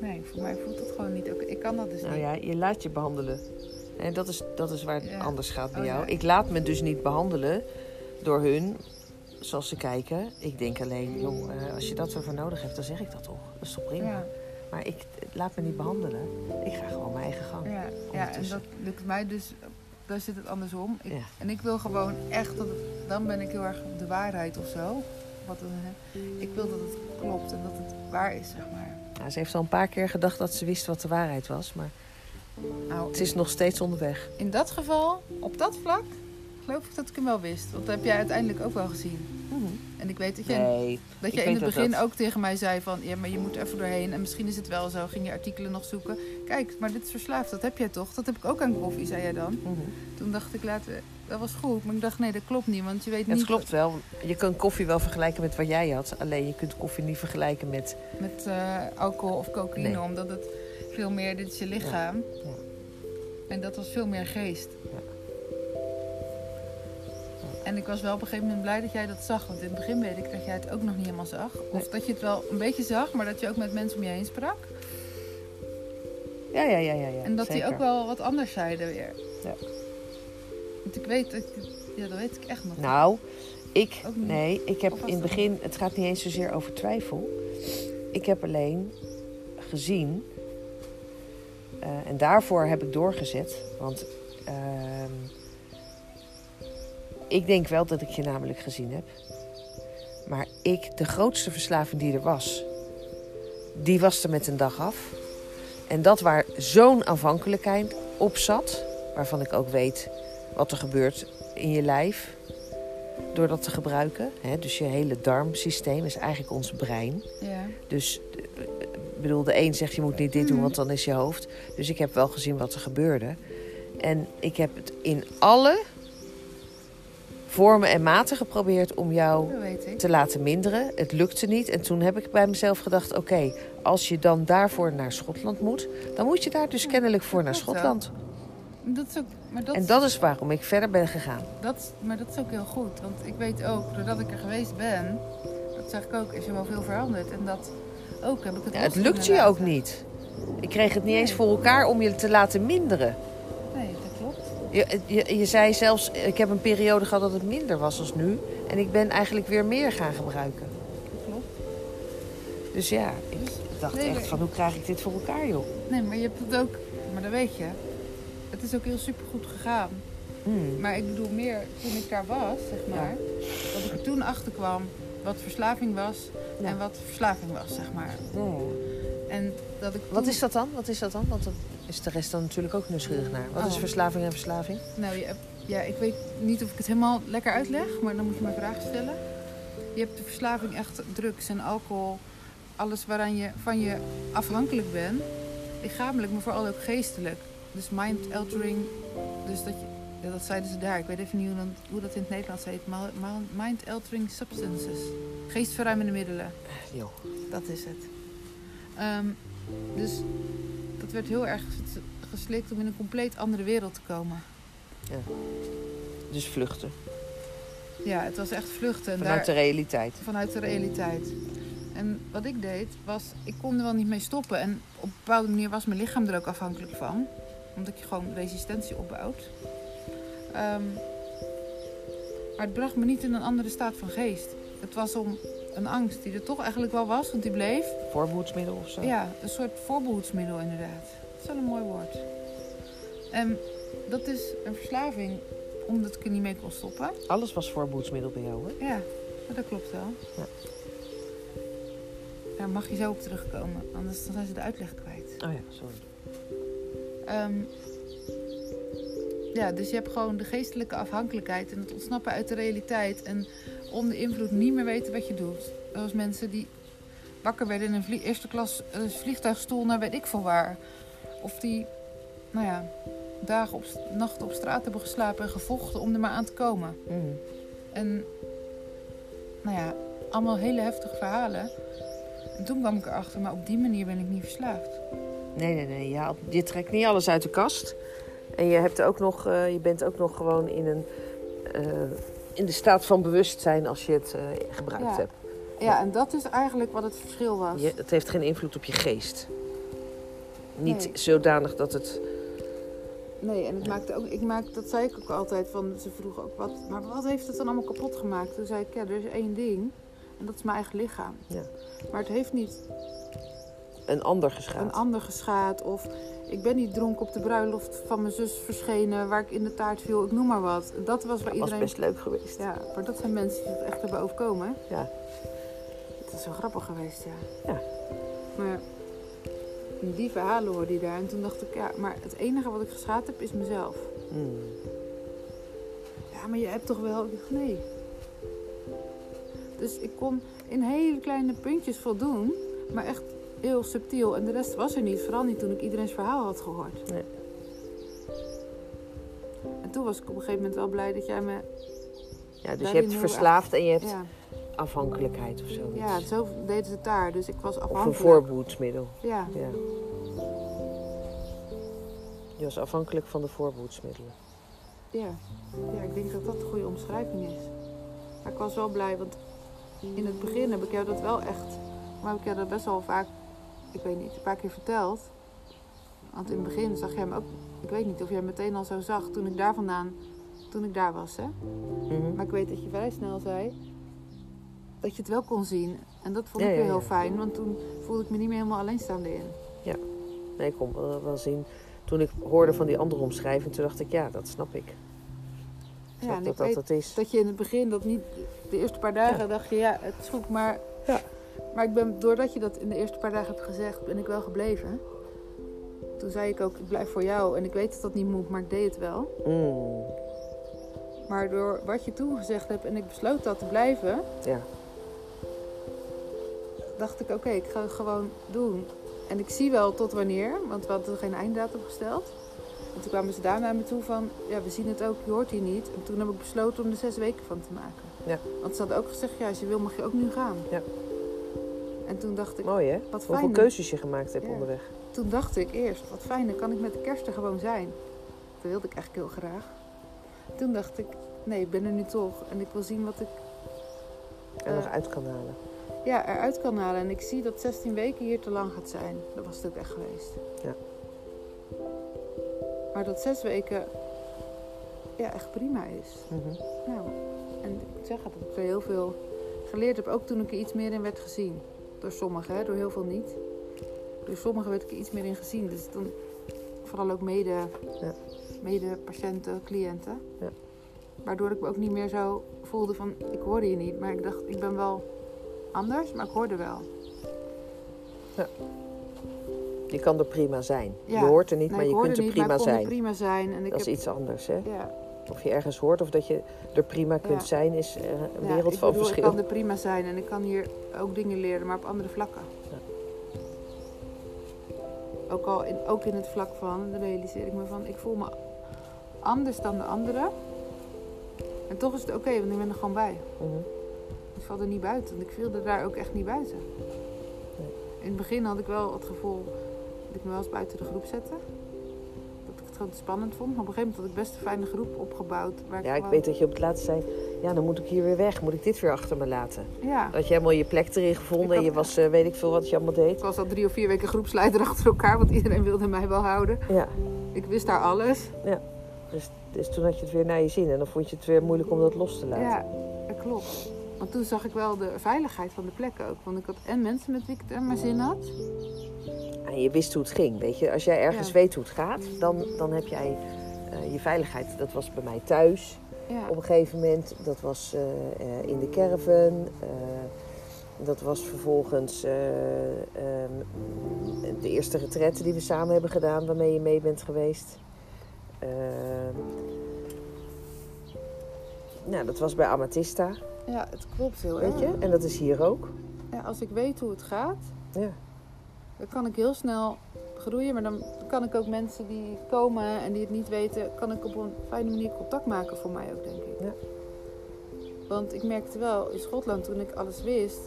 Nee, voor mij voelt het gewoon niet. Ik kan dat dus Nou niet. ja, je laat je behandelen. En dat is, dat is waar het Ja. anders gaat bij Oh, jou. ja. Ik laat me dus niet behandelen door hun, zoals ze kijken. Ik denk alleen, jong, eh, als je dat ervoor nodig hebt, dan zeg ik dat toch. Dat is toch prima. Ja, Maar ik laat me niet behandelen. Ik ga gewoon mijn eigen gang. ja, ja, en dat lukt mij dus... Daar zit het andersom. Ik. En ik wil gewoon echt dat het... Dan ben ik heel erg op de waarheid of zo. Wat hè. ik wil dat het klopt en dat het waar is, zeg maar. Nou, ze heeft al een paar keer gedacht dat ze wist wat de waarheid was. Maar Nou, het is nog steeds onderweg. in dat geval, op dat vlak, geloof ik dat ik hem wel wist. Want dat heb jij uiteindelijk ook wel gezien. En ik weet dat jij, Nee, dat jij in het begin dat- ook tegen mij zei van... Ja, maar je moet even doorheen. En misschien is het wel zo. Ging je artikelen nog zoeken. Kijk, maar dit is verslaafd. Dat heb jij toch? Dat heb ik ook aan koffie, zei jij dan. Mhm. Toen dacht ik later... Dat was goed. Maar ik dacht, nee, dat klopt niet. Want je weet niet... Het klopt wel. Je kunt koffie wel vergelijken met wat jij had. Alleen je kunt koffie niet vergelijken met... met eh, alcohol of cocaïne, Nee. omdat het veel meer, dit is je lichaam. Ja. En dat was veel meer geest. En ik was wel op een gegeven moment blij dat jij dat zag. Want in het begin weet ik dat jij het ook nog niet helemaal zag. Of Nee. dat je het wel een beetje zag, maar dat je ook met mensen om je heen sprak. Ja, ja, ja, ja. ja en dat die zeker. ook wel wat anders zeiden weer. Ja. Want ik weet, dat, ja, dat weet ik echt nog. Nou, ik... Nee, ik heb in het begin... Het gaat niet eens zozeer over twijfel. Ik heb alleen gezien... eh, en daarvoor heb ik doorgezet. Want... ehm, ik denk wel dat ik je namelijk gezien heb. Maar ik, de grootste verslaving die er was... Die was er met een dag af. En dat waar zo'n afhankelijkheid op zat... Waarvan ik ook weet wat er gebeurt in je lijf door dat te gebruiken. Hè, dus je hele darmsysteem is eigenlijk ons brein. Ja. Dus eh, ik bedoel, de een zegt je moet niet dit doen, want dan is je hoofd. Dus ik heb wel gezien wat er gebeurde. En ik heb het in alle vormen en maten geprobeerd om jou te laten minderen. Het lukte niet. En toen heb ik bij mezelf gedacht: oké, als je dan daarvoor naar Schotland moet, dan moet je daar dus kennelijk voor naar. Schotland. Dat is ook, maar dat, En dat is waarom ik verder ben gegaan. Dat, maar dat is ook heel goed. Want ik weet ook, doordat ik er geweest ben, dat zeg ik ook, is er wel veel veranderd. En dat ook heb ik het Ja, het lukt je ook niet. Ik kreeg het niet eens voor elkaar om je te laten minderen. Nee. Je, je, je zei zelfs, ik heb een periode gehad dat het minder was als nu. En ik ben eigenlijk weer meer gaan gebruiken. Klopt. Dus ja, ik dacht Nee, echt van hoe krijg ik dit voor elkaar joh. Nee, maar je hebt het ook, maar dat weet je. Het is ook heel supergoed gegaan. Hmm. Maar ik bedoel meer, toen ik daar was, zeg maar, dat ik er toen achter kwam wat verslaving was Ja. en wat verslaving was, zeg maar. Ja, ja. En dat ik Wat is dat dan? Wat is dat dan? Want dat is de rest dan natuurlijk ook nieuwsgierig naar. Wat is Oh. verslaving en verslaving? Nou, je hebt, ja, ik weet niet of ik het helemaal lekker uitleg, maar dan moet je me vragen stellen. Je hebt de verslaving echt drugs en alcohol, alles waaraan je van je afhankelijk bent, lichamelijk, maar vooral ook geestelijk. Dus mind altering, dus dat je, ja, dat zeiden ze daar. Ik weet even niet hoe dat, hoe dat in het Nederlands heet. Mind altering substances, geestverruimende middelen. Joh. Dat is het. Ehm, dus dat werd heel erg ges- geslikt om in een compleet andere wereld te komen. Dus vluchten. Ja, het was echt vluchten. En Vanuit daar, de realiteit. vanuit de realiteit. En wat ik deed, was, ik kon er wel niet mee stoppen. En op een bepaalde manier was mijn lichaam er ook afhankelijk van. Omdat je gewoon resistentie opbouwt. Ehm, maar het bracht me niet in een andere staat van geest. Het was om een angst die er toch eigenlijk wel was, want die bleef. Voorbehoedsmiddel of zo? Ja, een soort voorbehoedsmiddel inderdaad. Dat is wel een mooi woord. En dat is een verslaving, omdat ik er niet mee kon stoppen. Alles was voorbehoedsmiddel bij jou, hè? Ja, dat klopt wel. Ja. Daar mag je zo op terugkomen, anders dan zijn ze de uitleg kwijt. Oh ja, sorry. Ehm, ja, dus je hebt gewoon de geestelijke afhankelijkheid en het ontsnappen uit de realiteit. En onder invloed niet meer weten wat je doet. Zoals mensen die wakker werden in een vlie- eerste klas eh, vliegtuigstoel naar weet ik veel waar. Of die, nou ja, dagen op, nachten op straat hebben geslapen en gevochten om er maar aan te komen. Mm. En nou ja, allemaal hele heftige verhalen. En toen kwam ik erachter, maar op die manier ben ik niet verslaafd. Nee, nee, nee. Ja, je trekt niet alles uit de kast. En je, hebt ook nog, eh, je bent ook nog gewoon in, een, eh, in de staat van bewustzijn als je het eh, gebruikt Ja. hebt. Ja, en dat is eigenlijk wat het verschil was. Je, het heeft geen invloed op je geest. Niet Nee. zodanig dat het... Nee, en het maakte ook, ik maak, dat zei ik ook altijd, van, ze vroegen ook wat, maar wat heeft het dan allemaal kapot gemaakt? Toen zei ik, ja, er is één ding, en dat is mijn eigen lichaam. Ja. Maar het heeft niet Een ander geschaad. een ander geschaad, of ik ben niet dronken op de bruiloft van mijn zus verschenen, waar ik in de taart viel, ik noem maar wat. Dat was waar Dat was iedereen... best leuk geweest. Ja, maar dat zijn mensen die het echt hebben overkomen. Ja. Het is wel grappig geweest, ja. Ja. Maar die verhalen hoorde je daar. En toen dacht ik, ja, maar het enige wat ik geschaad heb is mezelf. Mm. Ja, maar je hebt toch wel... Nee. Dus ik kon in hele kleine puntjes voldoen, maar echt heel subtiel. En de rest was er niet, vooral niet toen ik iedereen's verhaal had gehoord. Nee. En toen was ik op een gegeven moment wel blij dat jij me... Ja, dus je hebt verslaafd en je hebt Ja, afhankelijkheid of zo. ja, zo deden ze het daar. Dus ik was Of een afhankelijk. voorboedsmiddel. Ja, Ja. Je was afhankelijk van de voorboedsmiddelen. ja. ja, ik denk dat dat een goede omschrijving is. Maar ik was wel blij, want in het begin heb ik jou dat wel echt... Maar heb ik jou dat best wel vaak, ik weet niet, een paar keer verteld. Want in het begin zag jij me ook... Ik weet niet of jij me meteen al zo zag toen ik daar vandaan... Toen ik daar was, hè. Mhm. Maar ik weet dat je vrij snel zei dat je het wel kon zien. En dat vond Ja, ik weer ja, heel ja. fijn, want toen voelde ik me niet meer helemaal alleenstaande in. Nee, ik kon wel, wel zien. Toen ik hoorde van die andere omschrijving, toen dacht ik, ja, dat snap ik. Ja, en dat ik dat weet het is. dat je in het begin dat niet, de eerste paar dagen dacht je, ja, het is goed, maar... Ja. Maar ik ben, doordat je dat in de eerste paar dagen hebt gezegd, ben ik wel gebleven. Toen zei ik ook, ik blijf voor jou. En ik weet dat dat niet moet, maar ik deed het wel. Mm, Maar door wat je toen gezegd hebt en ik besloot dat te blijven, ja, dacht ik, oké, ik ga het gewoon doen. En ik zie wel tot wanneer, want we hadden er geen einddatum gesteld. En toen kwamen ze daar naar me toe van, ja, we zien het ook, je hoort hier niet. En toen heb ik besloten om er zes weken van te maken. Ja. Want ze hadden ook gezegd, ja, als je wil mag je ook nu gaan. Ja. En toen dacht ik, mooi hè? wat Hoeveel keuzes je gemaakt hebt Ja. onderweg. Toen dacht ik eerst, wat fijn, dan kan ik met de kerst er gewoon zijn. Dat wilde ik eigenlijk heel graag. Toen dacht ik, nee, ik ben er nu toch. En ik wil zien wat ik En nog Eh. uit kan halen. ja, eruit kan halen. En ik zie dat 16 weken hier te lang gaat zijn. Dat was het ook echt geweest. Ja. Maar dat zes weken ja, echt prima is. Mhm. Nou, en ik zeg het, dat ik er heel veel geleerd heb. Ook toen ik er iets meer in werd gezien. Door sommigen, hè, door heel veel niet. Door sommigen werd ik er iets meer in gezien. Dus dan vooral ook mede, Ja. mede patiënten, cliënten. Ja. Waardoor ik me ook niet meer zo voelde van, ik hoorde je niet. Maar ik dacht, ik ben wel anders, maar ik hoorde wel. Je kan er prima zijn. Ja. Je hoort er niet, Nee, maar je kunt er niet, prima maar ik kon er zijn. prima zijn. En ik Dat is heb, iets anders hè. ja, Of je ergens hoort of dat je er prima kunt Ja. zijn, is eh, een ja, wereld ik van bedoel, verschil. Ik kan er prima zijn en ik kan hier ook dingen leren, maar op andere vlakken. Ja. Ook, al in, ook in het vlak van, dan realiseer ik me van, ik voel me anders dan de anderen. En toch is het oké, want ik ben er gewoon bij. Mhm. Ik val er niet buiten, want ik viel er daar ook echt niet buiten. Nee. In het begin had ik wel het gevoel dat ik me wel eens buiten de groep zette. Dat gewoon spannend vond. Maar op een gegeven moment had ik best een fijne groep opgebouwd. Waar Ja, ik gewoon- weet dat je op het laatste zei, ja, dan moet ik hier weer weg. Moet ik dit weer achter me laten? Ja, had je helemaal je plek erin gevonden had- en je was, eh, weet ik veel wat je allemaal deed. Ik was al drie of vier weken groepsleider achter elkaar, want iedereen wilde mij wel houden. Ja, Ik wist daar alles. dus, dus toen had je het weer naar je zin en dan vond je het weer moeilijk om dat los te laten. Ja, dat klopt. Want toen zag ik wel de veiligheid van de plek ook. Want ik had en mensen met wie ik het naar mijn zin had. En je wist hoe het ging, weet je. Als jij ergens Ja. weet hoe het gaat, dan, dan heb jij eh, je veiligheid. Dat was bij mij thuis Ja, op een gegeven moment. Dat was eh, eh, in de caravan. dat was vervolgens eh, ehm, de eerste retraite die we samen hebben gedaan, waarmee je mee bent geweest. Ehm, nou, dat was bij Amatista, ja het klopt heel weet erg. je. En dat is hier ook. Ja, als ik weet hoe het gaat, Ja. Dan kan ik heel snel groeien. Maar dan kan ik ook mensen die komen en die het niet weten, kan ik op een fijne manier contact maken voor mij ook, denk ik. Ja. Want ik merkte wel, in Schotland, toen ik alles wist,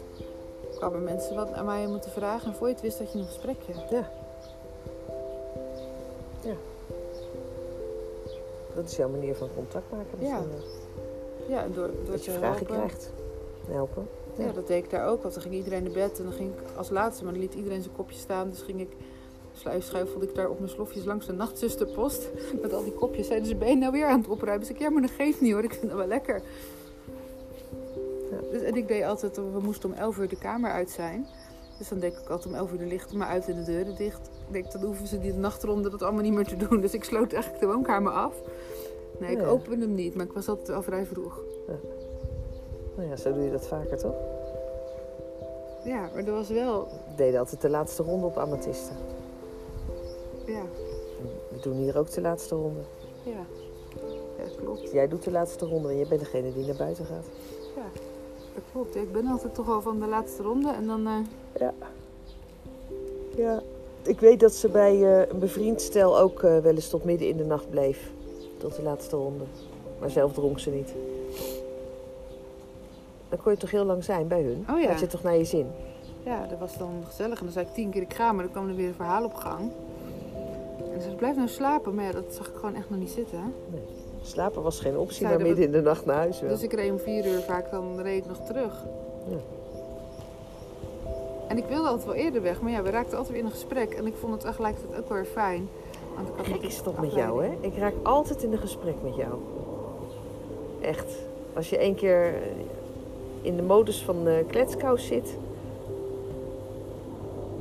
kwamen mensen wat aan mij moeten vragen. En voor je het wist, had je een gesprekje. Dat is jouw manier van contact maken. Ja. misschien. Ja, en door, door Dat je vragen helpen. krijgt. Helpen. Ja, dat deed ik daar ook. Want dan ging iedereen naar bed en dan ging ik als laatste, maar dan liet iedereen zijn kopje staan. Dus ging ik, schuif, schuifelde ik daar op mijn slofjes langs de nachtzusterpost. Met al die kopjes. Zeiden ze, ben je nou weer aan het opruimen? Dus ik, ja, maar dat geeft niet hoor. Ik vind dat wel lekker. Ja. Dus, en ik deed altijd, we moesten om 11 uur de kamer uit zijn. Dus dan deed ik altijd om 11 uur de lichten maar uit en de deuren dicht. Ik denk, dan hoeven ze die nachtronde dat allemaal niet meer te doen. Dus ik sloot eigenlijk de woonkamer af. Nee, ik Ja. opende hem niet, maar ik was altijd wel vrij vroeg. Nou ja, zo doe je dat vaker, toch? Ja, maar dat was wel, We deden altijd de laatste ronde op Amatista. ja, We doen hier ook de laatste ronde. Ja. ja klopt. Jij doet de laatste ronde en jij bent degene die naar buiten gaat. Dat klopt. Ik ben altijd toch wel van de laatste ronde. En dan... eh, Ja. Ja. Ik weet dat ze bij eh, een bevriend stel ook eh, wel eens tot midden in de nacht bleef. Tot de laatste ronde. Maar zelf dronk ze niet. Dan kon je toch heel lang zijn bij hun? Oh ja. Had je toch naar je zin? Ja, dat was dan gezellig. En dan zei ik tien keer ik ga, maar dan kwam er weer een verhaal op gang. En ze zei, blijf nou slapen. Maar ja, dat zag ik gewoon echt nog niet zitten. Hè? Slapen was geen optie, maar midden in de nacht naar huis wel. Dus ik reed om vier uur vaak, dan reed ik nog terug. Ja. En ik wilde altijd wel eerder weg, maar ja, we raakten altijd weer in een gesprek. En ik vond het tegelijkertijd ook wel weer fijn. Want ik had toch met jou, hè? Ik raak altijd in een gesprek met jou. Echt. Als je één keer in de modus van eh kletskous zit.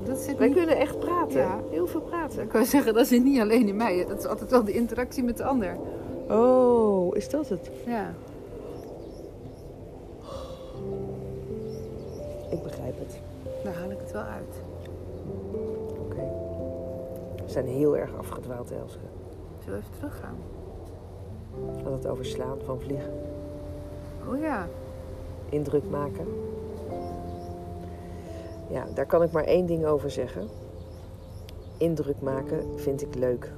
Dat zit Wij niet... kunnen echt praten. Ja. Heel veel praten. Ik wou zeggen, dat zit niet alleen in mij. Dat is altijd wel de interactie met de ander. Oh, is dat het? Ja. Ik begrijp het. Daar haal ik het wel uit. Oké. We zijn heel erg afgedwaald, Elske. Zullen we even teruggaan? We hadden het over slaan van vliegen. Oh ja. Indruk maken. Ja, daar kan ik maar één ding over zeggen. Indruk maken vind ik leuk.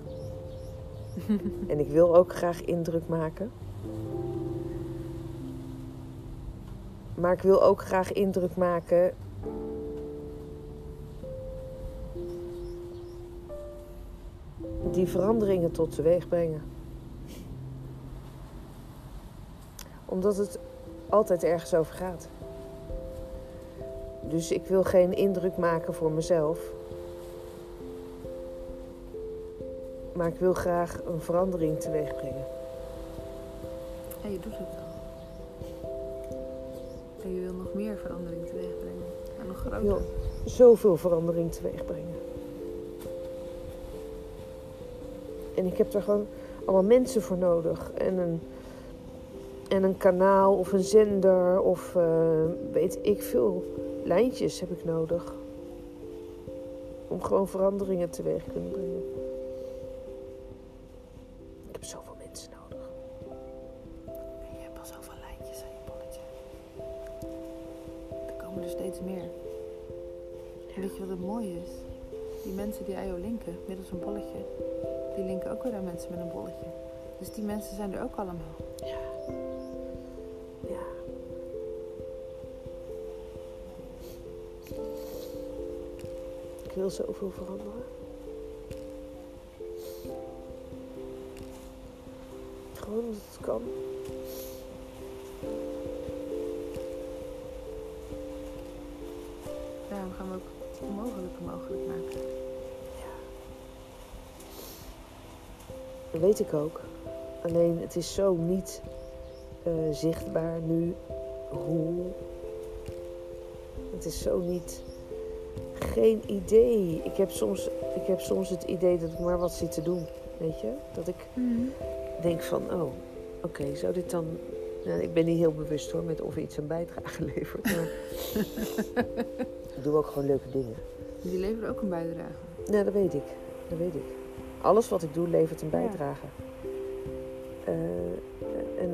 en ik wil ook graag indruk maken. Maar ik wil ook graag indruk maken. Die veranderingen tot teweeg brengen. Omdat het altijd ergens over gaat. Dus ik wil geen indruk maken voor mezelf. Maar ik wil graag een verandering teweeg brengen. En je doet het al. En je wil nog meer verandering teweeg brengen. En nog Ik groter. wil zoveel verandering teweeg brengen. En ik heb daar gewoon allemaal mensen voor nodig. En een, en een kanaal of een zender of eh, weet ik veel lijntjes heb ik nodig. Om gewoon veranderingen teweeg te kunnen brengen. Ik heb zoveel mensen nodig. En je hebt al zoveel lijntjes aan je bolletje. Er komen er steeds meer. En weet je wat het mooie is? Die mensen die aan jou linken, middels een bolletje, die linken ook weer aan mensen met een bolletje. Dus die mensen zijn er ook allemaal. Ja. Ik wil zoveel veranderen. Gewoon omdat het kan. Daarom gaan we ook het onmogelijke mogelijk maken. Dat weet ik ook. Alleen het is zo niet eh, zichtbaar nu hoe. Het is zo niet. Geen idee. Ik heb, soms, ik heb soms het idee dat ik maar wat zit te doen. Weet je? Dat ik denk van, oh, oké, zou dit dan... Nou, ik ben niet heel bewust hoor, met of iets een bijdrage levert. Maar ik doe ook gewoon leuke dingen. Die leveren ook een bijdrage. Ja, dat weet ik. Dat weet ik. Alles wat ik doe levert een bijdrage.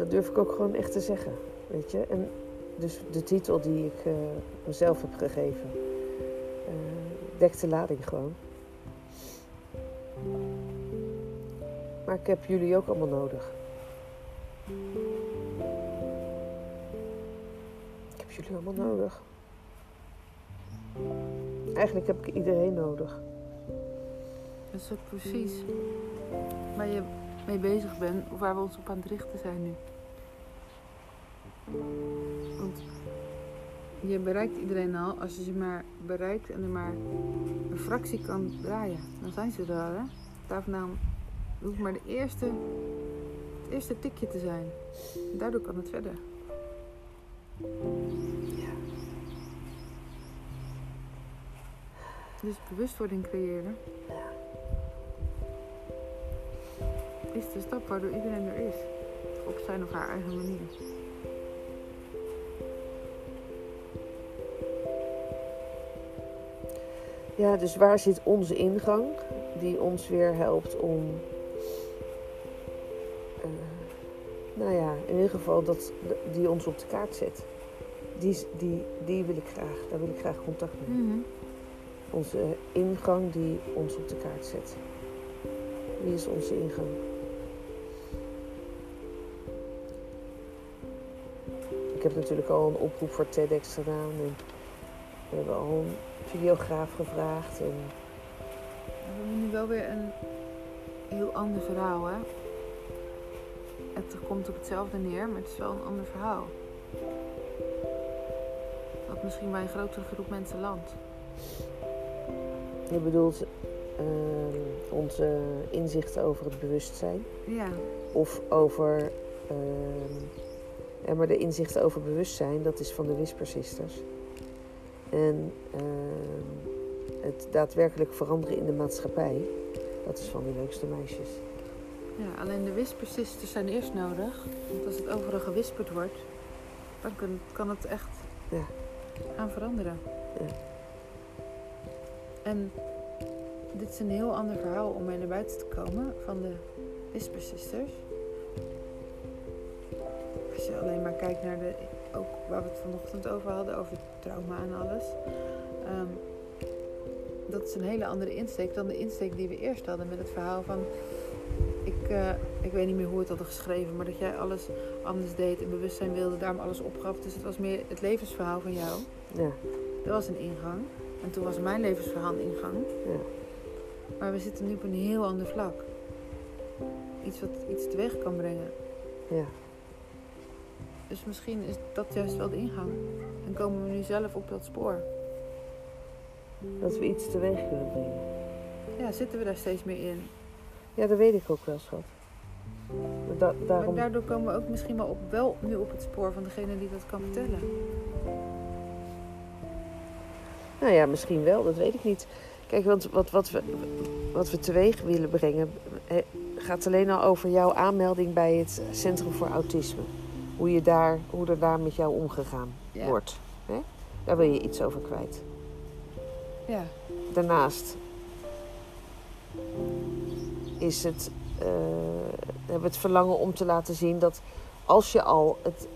Dat durf ik ook gewoon echt te zeggen. Weet je? En dus de titel die ik eh, mezelf heb gegeven, eh, dekt de lading gewoon. Maar ik heb jullie ook allemaal nodig. Ik heb jullie allemaal nodig. Eigenlijk heb ik iedereen nodig. Dat is ook precies waar je mee bezig bent waar we ons op aan het richten zijn nu. Want je bereikt iedereen al als je ze maar bereikt en er maar een fractie kan draaien. Dan zijn ze er al, hè? Daar vandaan hoeft maar de eerste, het eerste tikje te zijn. En daardoor kan het verder. Dus bewustwording creëren is de stap waardoor iedereen er is. Op zijn of haar eigen manier. Ja, dus waar zit onze ingang die ons weer helpt om eh, Nou ja, in ieder geval dat, die ons op de kaart zet. Die, die, die wil ik graag, daar wil ik graag contact mee. Mhm. Onze ingang die ons op de kaart zet. Wie is onze ingang? Ik heb natuurlijk al een oproep voor TEDx gedaan. En we hebben al een videograaf gevraagd. En We hebben nu wel weer een heel ander verhaal, hè? Het komt op hetzelfde neer, maar het is wel een ander verhaal. Wat misschien bij een grotere groep mensen landt. je bedoelt ehm, onze inzichten over het bewustzijn. Ja, Of over. ja, maar de inzichten over bewustzijn, dat is van de Whisper Sisters. En ehm, het daadwerkelijk veranderen in de maatschappij, dat is van de leukste meisjes. ja alleen de whispersisters zijn eerst nodig. Want als het overal gewisperd wordt, dan kan, kan het echt Ja. gaan veranderen. Ja. En dit is een heel ander verhaal om mee naar buiten te komen van de whispersisters. Als je alleen maar kijkt naar de, ook waar we het vanochtend over hadden, over trauma en alles. Ehm, dat is een hele andere insteek dan de insteek die we eerst hadden met het verhaal van... Ik, eh, ik weet niet meer hoe het hadden geschreven, maar dat jij alles anders deed en bewustzijn wilde, daarom alles opgaf. Dus het was meer het levensverhaal van jou. Ja, Dat was een ingang. En toen was mijn levensverhaal een ingang. ja. Maar we zitten nu op een heel ander vlak. Iets wat iets teweeg kan brengen. ja. Dus misschien is dat juist wel de ingang. En komen we nu zelf op dat spoor. Dat we iets teweeg kunnen brengen. Ja, zitten we daar steeds meer in. Ja, dat weet ik ook wel, schat. Da- daarom. Maar daardoor komen we ook misschien wel, op, wel nu op het spoor van degene die dat kan vertellen. Nou ja, misschien wel, dat weet ik niet. Kijk, want wat, wat, we, wat we teweeg willen brengen, eh, gaat alleen al over jouw aanmelding bij het Centrum voor Autisme. Hoe, je daar, hoe er daar met jou omgegaan Ja. wordt. Hè? Daar wil je iets over kwijt. Ja, Daarnaast is het, eh, hebben we het verlangen om te laten zien dat als je al het,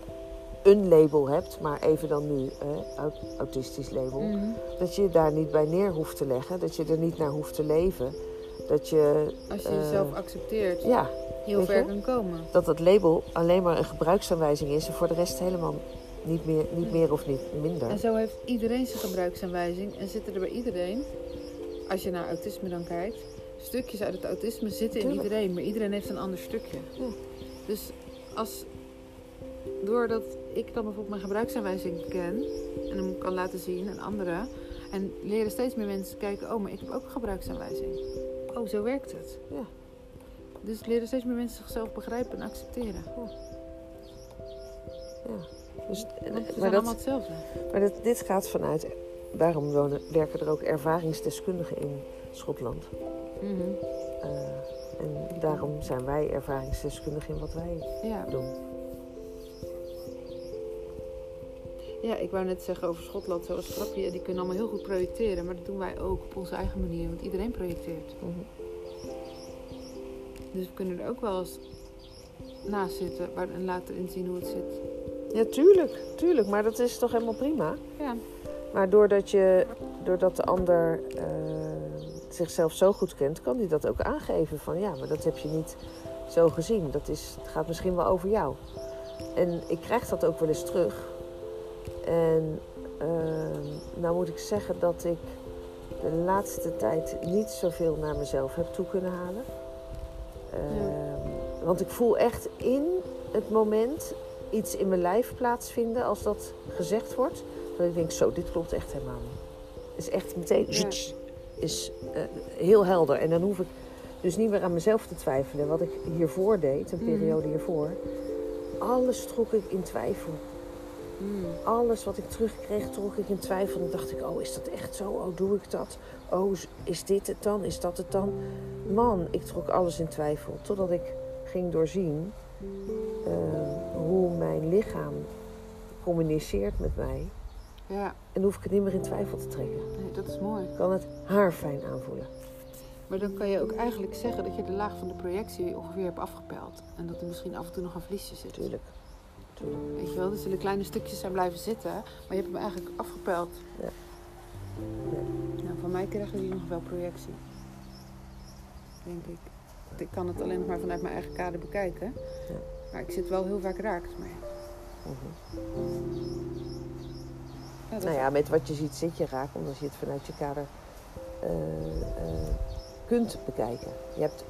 een label hebt, maar even dan nu eh, aut- autistisch label, Mhm. dat je je daar niet bij neer hoeft te leggen, dat je er niet naar hoeft te leven, dat je, als je Eh, jezelf accepteert, ja, heel ver kan komen. dat het label alleen maar een gebruiksaanwijzing is en voor de rest helemaal niet meer, niet meer of niet minder. En zo heeft iedereen zijn gebruiksaanwijzing. En zitten er bij iedereen, als je naar autisme dan kijkt, stukjes uit het autisme zitten in iedereen. Maar iedereen heeft een ander stukje. Ja. Dus als, doordat ik dan bijvoorbeeld mijn gebruiksaanwijzing ken en hem kan laten zien aan anderen. En leren steeds meer mensen kijken, oh, maar ik heb ook een gebruiksaanwijzing. Oh, zo werkt het. Ja. Dus leren steeds meer mensen zichzelf begrijpen en accepteren. Ja. Dus, Want we maar zijn dat, allemaal hetzelfde. Maar dit, dit gaat vanuit, daarom wonen, werken er ook ervaringsdeskundigen in Schotland. Mhm. Eh, en daarom zijn wij ervaringsdeskundigen in wat wij Ja. doen. Ja, ik wou net zeggen over Schotland, zoals grapje, die kunnen allemaal heel goed projecteren, maar dat doen wij ook op onze eigen manier, want iedereen projecteert. Mhm. Dus we kunnen er ook wel eens naast zitten en laten inzien hoe het zit. Ja, tuurlijk, tuurlijk. Maar dat is toch helemaal prima. Ja, Maar doordat, je, doordat de ander eh, zichzelf zo goed kent, kan hij dat ook aangeven. Van ja, maar dat heb je niet zo gezien. Dat is, het gaat misschien wel over jou. En ik krijg dat ook wel eens terug. En eh, nou moet ik zeggen dat ik de laatste tijd niet zoveel naar mezelf heb toe kunnen halen. Eh, Want ik voel echt in het moment iets in mijn lijf plaatsvinden als dat gezegd wordt. Dat ik denk, zo, dit klopt echt helemaal niet. Is echt meteen, Ja. is eh, heel helder. En dan hoef ik dus niet meer aan mezelf te twijfelen. Wat ik hiervoor deed, een Mhm. periode hiervoor. Alles trok ik in twijfel. Mm. Alles wat ik terugkreeg, trok ik in twijfel. En dacht ik, oh, is dat echt zo? Oh, doe ik dat? Oh, is dit het dan? Is dat het dan? Man, ik trok alles in twijfel. Totdat ik ging doorzien eh, hoe mijn lichaam communiceert met mij. ja, En hoef ik het niet meer in twijfel te trekken. nee, dat is mooi. Ik kan het haarfijn aanvoelen. Maar dan kan je ook eigenlijk zeggen dat je de laag van de projectie ongeveer hebt afgepeld. En dat er misschien af en toe nog een vliesje zit. Tuurlijk. Tuurlijk. Weet je wel, er zullen kleine stukjes zijn blijven zitten, maar je hebt hem eigenlijk afgepeld. Ja. Nou, van mij krijgen die nog wel projectie. Denk ik. Ik kan het alleen nog maar vanuit mijn eigen kader bekijken. Ja. Maar ik zit wel heel vaak raakt mee. Mhm. Ja, Nou ja, met wat je ziet zit je raak, omdat je het vanuit je kader eh, eh, kunt bekijken. Je hebt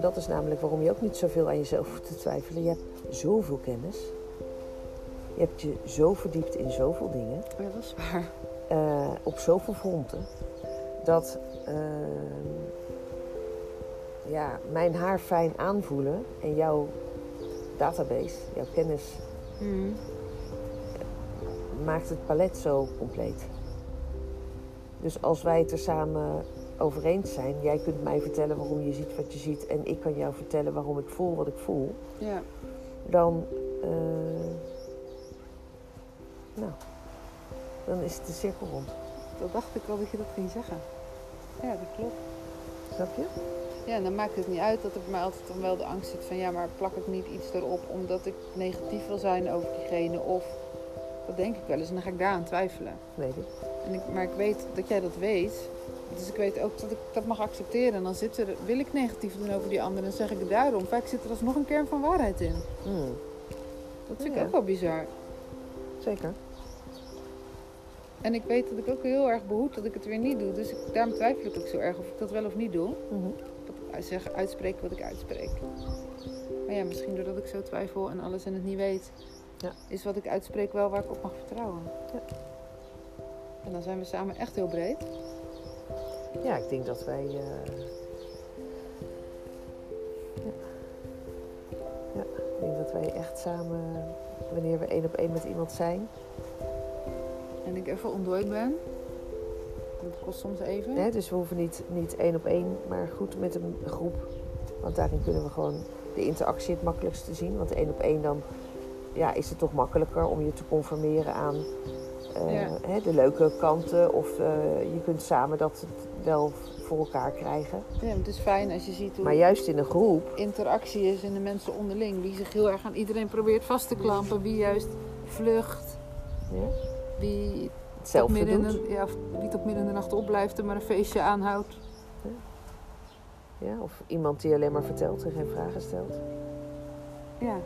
dat is namelijk waarom je ook niet zoveel aan jezelf hoeft te twijfelen. Je hebt zoveel kennis. Je hebt je zo verdiept in zoveel dingen. Ja, dat is waar. Eh, op zoveel fronten. Dat ehm, ja, mijn haar fijn aanvoelen en jouw database, jouw kennis, Mhm. maakt het palet zo compleet. Dus als wij het er samen over eens zijn, jij kunt mij vertellen waarom je ziet wat je ziet en ik kan jou vertellen waarom ik voel wat ik voel, Ja. dan, eh, nou, dan is het de cirkel rond. Dat dacht ik al dat je dat ging zeggen. Ja, dat klopt. Snap je? Ja, en dan maakt het niet uit dat er bij mij altijd dan wel de angst zit van ja, maar plak ik niet iets erop omdat ik negatief wil zijn over diegene of dat denk ik wel eens en dan ga ik daaraan twijfelen. Weet ik. En ik, maar ik weet dat jij dat weet, dus ik weet ook dat ik dat mag accepteren en dan zit er, wil ik negatief doen over die ander en zeg ik het daarom. Vaak zit er alsnog een kern van waarheid in. Hmm, Dat vind ik Ja. ook wel bizar. zeker. En ik weet dat ik ook heel erg behoed dat ik het weer niet doe, dus ik, daarom twijfel ik ook zo erg of ik dat wel of niet doe. Mhm. ik zeg, uitspreek wat ik uitspreek. Maar ja, misschien doordat ik zo twijfel en alles en het niet weet, Ja. is wat ik uitspreek wel waar ik op mag vertrouwen. Ja. En dan zijn we samen echt heel breed. Ja, ik denk dat wij. eh, Ja. ja, ik denk dat wij echt samen, wanneer we één op één met iemand zijn, En ik even ontdooid ben. Dat kost soms even. dus we hoeven niet, niet één op één, maar goed met een groep. Want daarin kunnen we gewoon de interactie het makkelijkste zien. Want één op één dan ja, is het toch makkelijker om je te conformeren aan eh, Ja. hè, de leuke kanten. Of eh, je kunt samen dat het wel voor elkaar krijgen. Ja, het is fijn als je ziet hoe Maar juist in een groep interactie is in de mensen onderling. Wie zich heel erg aan iedereen probeert vast te klampen. Wie juist vlucht. ja, Wie hetzelfde tot midden doet. de, ja, of wie tot midden in de nacht opblijft en maar een feestje aanhoudt. Ja, of iemand die alleen maar vertelt en geen vragen stelt. Ja.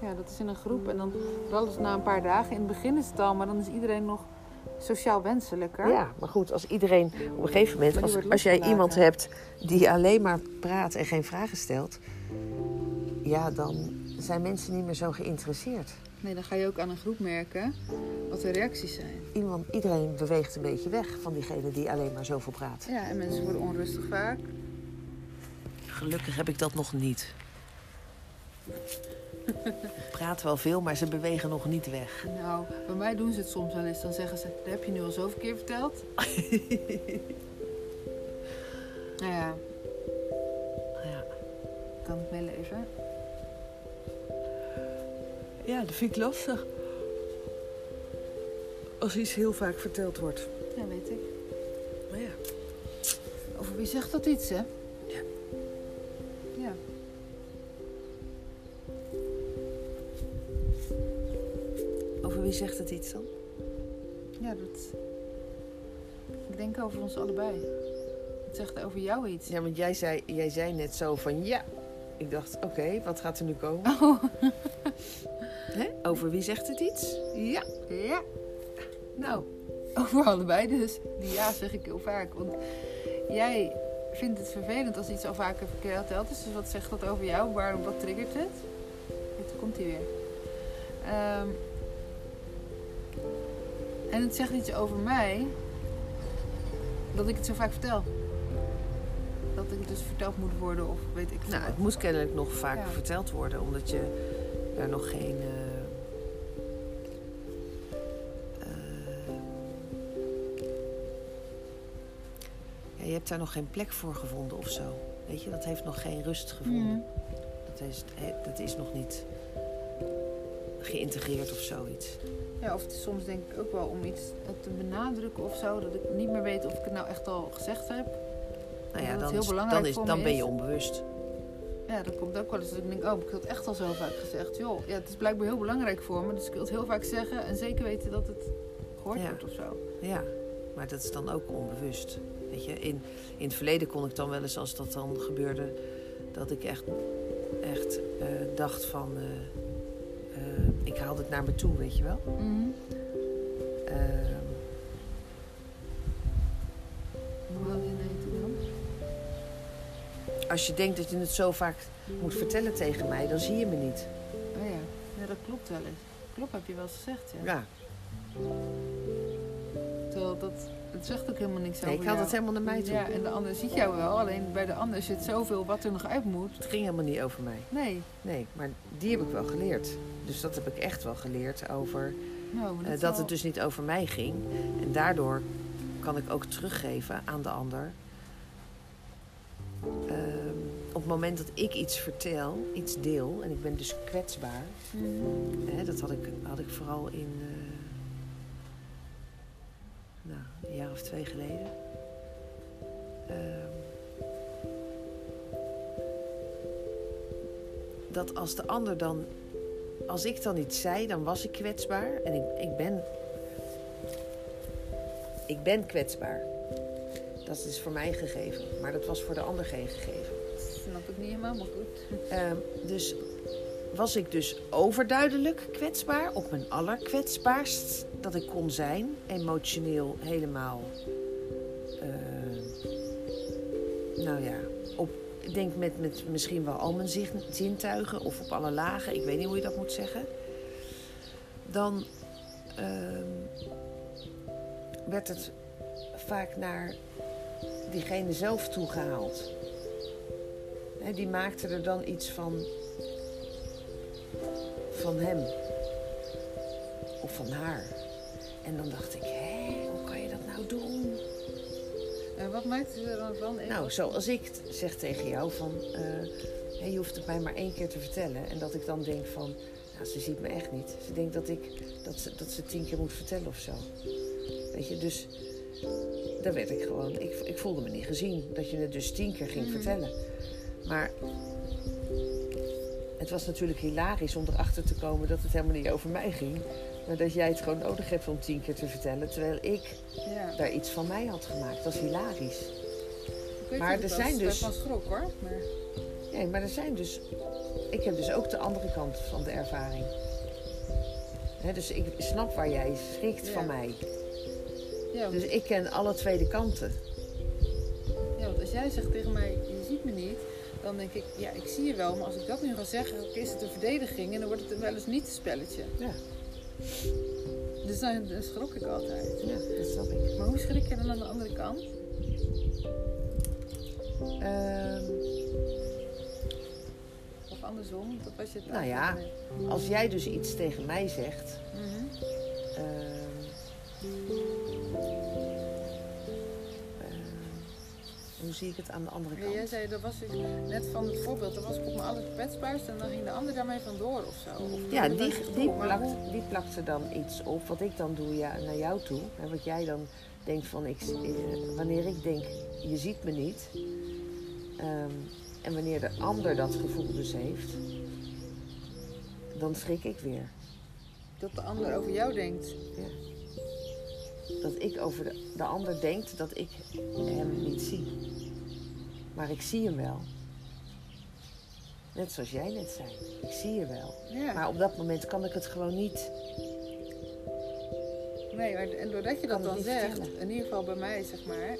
ja, dat is in een groep. En dan het na een paar dagen. In het begin is het al, maar dan is iedereen nog sociaal wenselijker. Ja, maar goed, als iedereen op een gegeven moment, als, als jij iemand hebt die alleen maar praat en geen vragen stelt, ja, dan zijn mensen niet meer zo geïnteresseerd. Nee, dan ga je ook aan een groep merken wat de reacties zijn. Iemand, iedereen beweegt een beetje weg van diegene die alleen maar zoveel praat. Ja, en mensen worden onrustig vaak. Gelukkig heb ik dat nog niet. Ik praat wel veel, maar ze bewegen nog niet weg. Nou, bij mij doen ze het soms wel eens. Dan zeggen ze, dat heb je nu al zoveel keer verteld. nou ja, Ja, kan ik meeleven. Ja dat vind ik lastig. Als iets heel vaak verteld wordt. Ja, weet ik. Maar ja. Over wie zegt dat iets, hè? Ja. Ja. Over wie zegt het iets dan? Ja, dat... Ik denk over ons allebei. Het zegt over jou iets. Ja, want jij zei, jij zei net zo van ja. Ik dacht, oké, wat gaat er nu komen? Oh. Hè? Over wie zegt het iets? Ja. Ja. Nou, Over allebei dus. Die ja zeg ik heel vaak. Want jij vindt het vervelend als iets al vaker verteld is. Dus wat zegt dat over jou? Waarom, wat triggert het? Kijk, Toen komt hij weer. Ehm, en het zegt iets over mij. Dat ik het zo vaak vertel. Dus verteld moet worden of weet ik nou, wat. het moet kennelijk nog vaak Ja. verteld worden, omdat je daar nog geen. eh, eh, ja, je hebt daar nog geen plek voor gevonden of zo. Weet je, dat heeft nog geen rust gevonden. Dat, is, eh, dat is nog niet geïntegreerd of zoiets. Ja, of soms denk ik ook wel om iets te benadrukken of zo. Dat ik niet meer weet of ik het nou echt al gezegd heb. Nou ja, dan, heel is, dan, is, ben je onbewust. Ja, dat komt ook wel eens dat ik denk, oh, ik het echt al zo vaak gezegd. Joh, ja, het is blijkbaar heel belangrijk voor me, dus ik wil het heel vaak zeggen en zeker weten dat het gehoord Ja. wordt of zo. Ja, maar dat is dan ook onbewust. Weet je, in, in het verleden kon ik dan wel eens, als dat dan gebeurde, dat ik echt, echt eh, dacht van, eh, eh, ik haal het naar me toe, weet je wel. Hoe als je denkt dat je het zo vaak moet vertellen tegen mij, dan zie je me niet. Oh ja. ja, dat klopt wel eens. Klopt, heb je wel eens gezegd, ja. Ja, Terwijl dat, het zegt ook helemaal niks nee, over ik haal jou. dat helemaal naar mij toe. Ja, en de ander ziet jou wel, alleen bij de ander zit zoveel wat er nog uit moet. Het ging helemaal niet over mij. Nee, Nee, maar die heb ik wel geleerd. Dus dat heb ik echt wel geleerd over nou, Eh, dat wel- het dus niet over mij ging. En daardoor kan ik ook teruggeven aan de ander. Ehm, op het moment dat ik iets vertel, iets deel, en ik ben dus kwetsbaar. Hè, dat had ik, had ik vooral in eh, nou, een jaar of twee geleden. Ehm, dat als de ander dan, als ik dan iets zei, dan was ik kwetsbaar. En ik, ik ben, ik ben kwetsbaar. Dat is voor mij gegeven, maar dat was voor de ander geen gegeven. Snap ik niet helemaal, maar goed. Ehm, dus was ik dus overduidelijk kwetsbaar, op mijn allerkwetsbaarst dat ik kon zijn, emotioneel helemaal. eh, nou ja, op, ik denk met, met misschien wel al mijn zin- zintuigen of op alle lagen, ik weet niet hoe je dat moet zeggen. Dan ehm, werd het vaak naar diegene zelf toegehaald. Die maakte er dan iets van. van hem. Of van haar. En dan dacht ik, hé, hoe kan je dat nou doen? En wat maakt het er dan van? Nou, zoals ik zeg tegen jou van. eh, je hoeft het mij maar één keer te vertellen. En dat ik dan denk van. Nou, ze ziet me echt niet. Ze denkt dat ik. dat ze, dat ze tien keer moet vertellen of zo. Weet je, dus. Daar werd ik gewoon. Ik, ik voelde me niet gezien. Dat je het dus tien keer ging Mhm. vertellen. Maar. Het was natuurlijk hilarisch om erachter te komen dat het helemaal niet over mij ging. Maar dat jij het gewoon nodig hebt om tien keer te vertellen. Terwijl ik Ja. daar iets van mij had gemaakt. Dat is hilarisch. Ik weet maar dat er zijn dus- van schrok hoor. Maar Nee, maar er zijn dus. Ik heb dus ook de andere kant van de ervaring. Dus ik snap waar jij schrikt Ja. van mij. Ja, Dus ik ken alle twee de kanten. ja, want als jij zegt tegen mij, je ziet me niet, dan denk ik, ja, ik zie je wel. Maar als ik dat nu ga zeggen, is het een verdediging en dan wordt het wel eens niet een spelletje. Ja, Dus dan, dan schrok ik altijd. ja dat snap ik. Maar hoe schrik je dan aan de andere kant? Ehm, Of andersom? Dat was je het Nou ja. als jij dus iets tegen mij zegt. ehm, hoe zie ik het aan de andere Ja, jij kant? zei, dat was dus net van het voorbeeld, dat was ik op mijn allerkwetsbaarst en dan ging de ander daarmee vandoor of zo. Of Ja, die, die, plakt, die plakt er dan iets op. Wat ik dan doe ja, naar jou toe. Hè, wat jij dan denkt van, ik, eh, wanneer ik denk, je ziet me niet. ehm, en wanneer de ander dat gevoel dus heeft. Dan schrik ik weer. Dat de ander over jou denkt. Ja. Dat ik over de, de ander denkt dat ik hem niet zie. Maar ik zie hem wel. Net zoals jij net zei. Ik zie je wel. Ja. Maar op dat moment kan ik het gewoon niet. Nee, maar, en doordat je dat dan zegt, vertellen. in ieder geval bij mij zeg maar,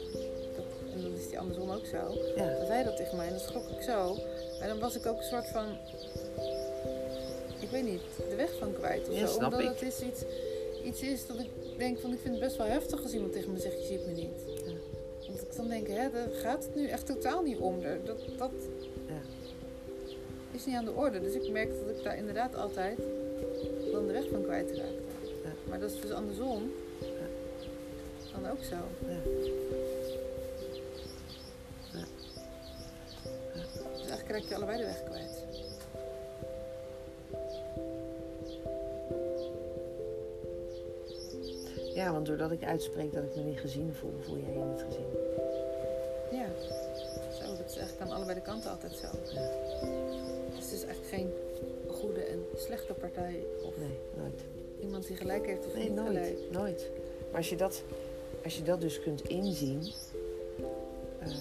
dat, en dan is die andersom ook zo. Ja. Dan zei dat tegen mij en dan schrok ik zo. En dan was ik ook een soort van, ik weet niet, de weg van kwijt of Ja, zo. Omdat ik. het is iets, iets is dat ik denk van, ik vind het best wel heftig als iemand tegen me zegt, je ziet me niet. Ja. Dan denk, hè, daar gaat het nu echt totaal niet om. Dat, dat Ja. is niet aan de orde. Dus ik merk dat ik daar inderdaad altijd dan de weg van kwijt raakte. Ja. Maar dat is dus andersom. Dan ook zo. Ja. Ja. Ja. Dus eigenlijk raak je allebei de weg kwijt. Ja, want doordat ik uitspreek dat ik me niet gezien voel, voel jij je niet gezien. Altijd zo. Ja. Dus het is eigenlijk geen goede en slechte partij. Of Nee, nooit. iemand die gelijk heeft of Nee, niet nooit. gelijk. Nooit. Maar als je dat, als je dat dus kunt inzien, ehm,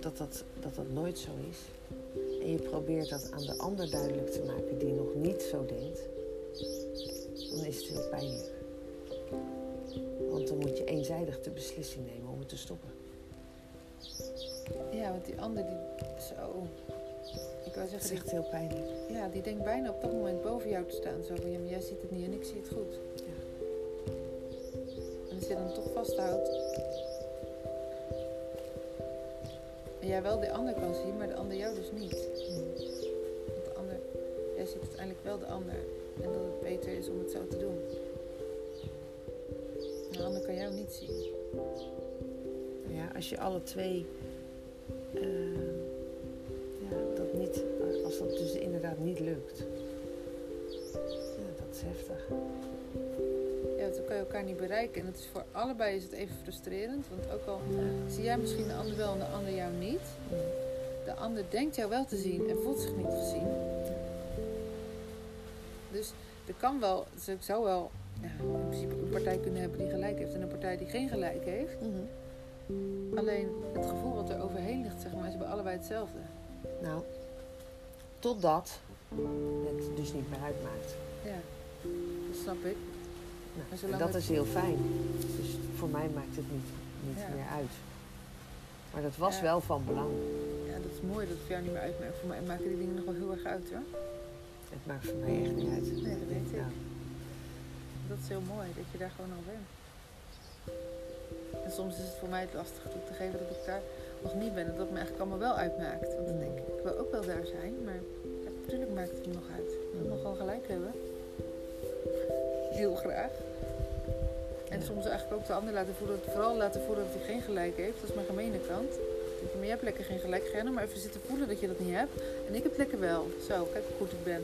dat, dat, dat dat nooit zo is. En je probeert dat aan de ander duidelijk te maken die nog niet zo denkt, dan is het heel pijnlijk. Want dan moet je eenzijdig de beslissing nemen om het te stoppen. Ja, want die ander die zo. Ik wou Dat zeggen, is die, echt heel pijnlijk. ja, die denkt bijna op dat moment boven jou te staan. Zo van ja, maar jij ziet het niet en ik zie het goed. Ja. En als je dan toch vasthoudt. En jij wel de ander kan zien, maar de ander jou dus niet. Want de ander, jij ziet uiteindelijk wel de ander. En dat het beter is om het zo te doen. En de ander kan jou niet zien. Ja, als je alle twee. ehm, dat dus inderdaad niet lukt. Ja, dat is heftig. Ja, dan kan je elkaar niet bereiken. En het is voor allebei is het even frustrerend. Want ook al zie jij misschien de ander wel en de ander jou niet. De ander denkt jou wel te zien en voelt zich niet gezien. Dus er kan wel, dus ik zou wel ja, in principe een partij kunnen hebben die gelijk heeft en een partij die geen gelijk heeft. Mhm. Alleen het gevoel wat er overheen ligt, zeg maar, is bij allebei hetzelfde. Nou, totdat het dus niet meer uitmaakt. Ja, dat snap ik. Nou, En dat het- is heel fijn. Dus voor mij maakt het niet, niet Ja. meer uit. Maar dat was Ja. wel van belang. Ja, dat is mooi dat het voor jou niet meer uitmaakt. Voor mij maken die dingen nog wel heel erg uit hoor. Het maakt voor mij echt niet uit. Nee, dat weet ik. Ja. Dat is heel mooi, dat je daar gewoon al bent. En soms is het voor mij het lastig toe te geven dat ik daar nog niet ben. En dat me eigenlijk allemaal wel uitmaakt. Want dan denk ik, ik wil ook wel daar zijn. Maar natuurlijk maakt het me nog uit. Ik wil nog wel gelijk hebben. Heel graag. En Ja. soms eigenlijk ook de ander laten voelen, vooral laten voelen dat hij geen gelijk heeft. Dat is mijn gemene kant. Denk, maar je hebt lekker geen gelijk. Ga je nou maar even zitten voelen dat je dat niet hebt. En ik heb lekker wel. Zo, kijk hoe goed ik ben.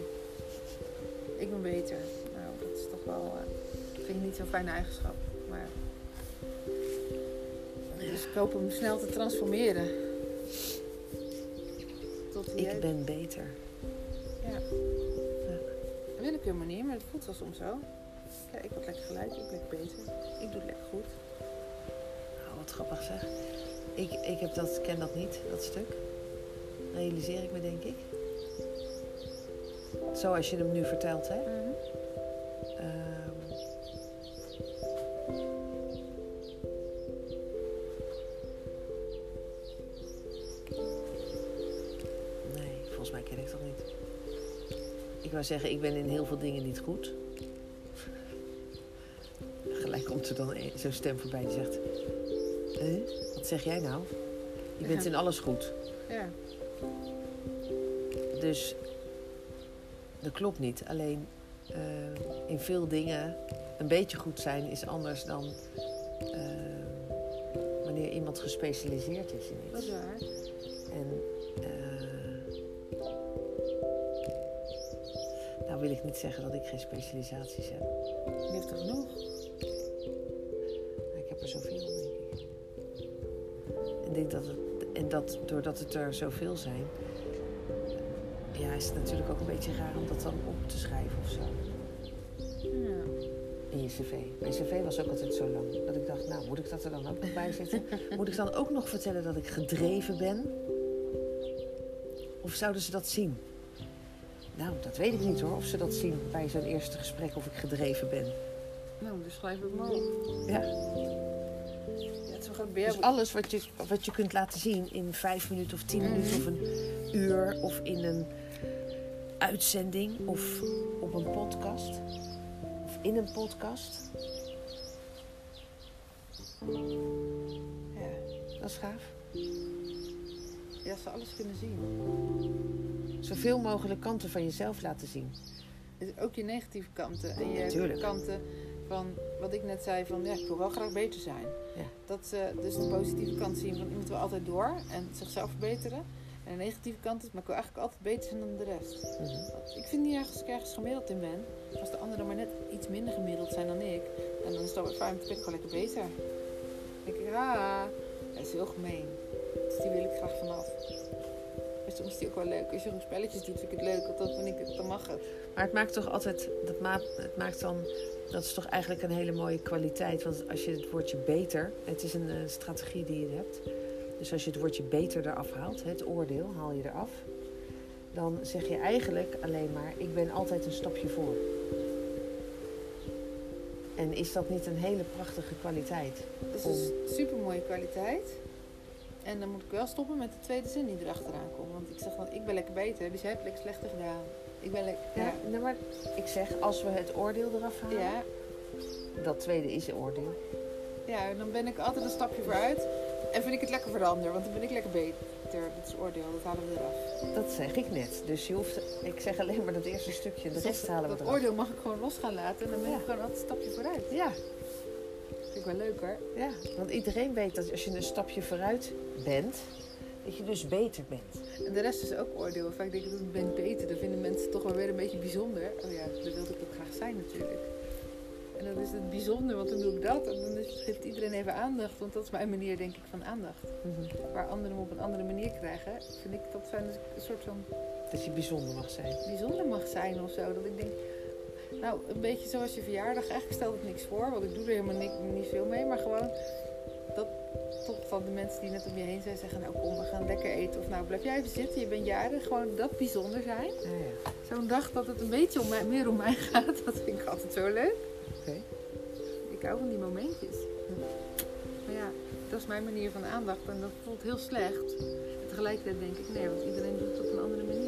Ik ben beter. Nou, dat is toch wel... eh, vind ik niet zo'n fijne eigenschap. Ik hoop hem snel te transformeren. Tot Ik ben beter. Ja. Een willekeur manier, maar het voelt wel soms zo. Ja, ik word lekker gelijk, ik ben beter. Ik doe het lekker goed. Nou, wat grappig zeg. Ik, ik heb dat, ken dat niet, dat stuk. Realiseer ik me, denk ik. Zoals je hem nu vertelt, hè? Ehm, Zeggen, ik ben in heel veel dingen niet goed. Gelijk komt er dan zo'n stem voorbij die zegt... "Eh, wat zeg jij nou? Je bent in alles goed. Ja, Dus dat klopt niet. Alleen eh, in veel dingen een beetje goed zijn is anders dan eh, wanneer iemand gespecialiseerd is in dat iets. is waar. Niet zeggen dat ik geen specialisaties heb. Je heeft er genoeg. Maar ik heb er zoveel, denk ik. En, denk dat het, en dat, doordat het er zoveel zijn, ja, is het natuurlijk ook een beetje raar om dat dan op te schrijven of zo. Ja. In je cv. Mijn cv was ook altijd zo lang. Dat ik dacht, nou, moet ik dat er dan ook nog bij zetten? moet ik dan ook nog vertellen dat ik gedreven ben? Of zouden ze dat zien? Nou, dat weet ik niet hoor. Of ze dat zien bij zo'n eerste gesprek of ik gedreven ben. Nou, dus schrijf ik maar op. Ja. Ja, het is jij- Dus alles wat je, wat je kunt laten zien in vijf minuten of tien minuten of een uur of in een uitzending of op een podcast of in een podcast. Ja. Dat is gaaf. Ja, ze alles kunnen zien. Zoveel mogelijk kanten van jezelf laten zien. Dus ook je negatieve kanten. En je Tuurlijk. kanten van wat ik net zei van ja, ik wil wel graag beter zijn. Ja. Dat ze dus de positieve kant zien van iemand wil altijd door en zichzelf verbeteren. En de negatieve kant is, maar ik wil eigenlijk altijd beter zijn dan de rest. Mhm. Ik vind niet ergens als ik ergens gemiddeld in ben. Als de anderen maar net iets minder gemiddeld zijn dan ik. En dan is dat weer fijn, dan ben ik gewoon lekker beter. Dan denk ik, ah, dat is heel gemeen. Dus die wil ik graag vanaf. Maar soms is die ook wel leuk. Als je gewoon spelletjes doet, vind ik het leuk. Want dan, vind ik het, dan mag het. Maar het maakt toch altijd, dat maakt, het maakt dan, dat is toch eigenlijk een hele mooie kwaliteit. Want als je het woordje beter, het is een eh, strategie die je hebt. Dus als je het woordje beter eraf haalt, het oordeel haal je eraf. Dan zeg je eigenlijk alleen maar, ik ben altijd een stapje voor. En is dat niet een hele prachtige kwaliteit? Dat is een super mooie kwaliteit. En dan moet ik wel stoppen met de tweede zin die erachteraan komt. Want ik zeg dan, ik ben lekker beter, dus jij hebt lekker slechter gedaan. Ik ben lekker... Ja, nee, maar ik zeg, als we het oordeel eraf halen, ja, dat tweede is oordeel. ja, dan ben ik altijd een stapje vooruit. En vind ik het lekker veranderen, want dan ben ik lekker beter. Dat is oordeel, dat halen we eraf. Dat zeg ik net. Dus je hoeft, ik zeg alleen maar dat eerste stukje, de Dus rest halen we dat eraf. oordeel mag ik gewoon los gaan laten en dan ben ik Ja. gewoon altijd een stapje vooruit. Ja, ik wel leuk hoor. ja, want iedereen weet dat als je een stapje vooruit bent, dat je dus beter bent. En de rest is ook oordeel. Vaak denk ik dat ik ben beter. Dan vinden mensen toch wel weer een beetje bijzonder. Oh ja, dat wilde ik ook graag zijn natuurlijk. En dan is het bijzonder, want dan doe ik dat. En dan geeft iedereen even aandacht. Want dat is mijn manier, denk ik, van aandacht. Waar anderen hem op een andere manier krijgen, vind ik dat fijn dat ik een soort van Dat je bijzonder mag zijn. bijzonder mag zijn of zo. Dat ik denk, nou, een beetje zoals je verjaardag. Eigenlijk stelt het niks voor, want ik doe er helemaal niet, niet veel mee. Maar gewoon dat toch van de mensen die net om je heen zijn zeggen, nou kom, we gaan lekker eten. Of nou, blijf jij even zitten, je bent jarig. Gewoon dat bijzonder zijn. Ja, ja. Zo'n dag dat het een beetje om mij, meer om mij gaat, dat vind ik altijd zo leuk. Oké. Ik hou van die momentjes. Maar ja, dat is mijn manier van aandacht en dat voelt heel slecht. En tegelijkertijd denk ik, nee, want iedereen doet het op een andere manier.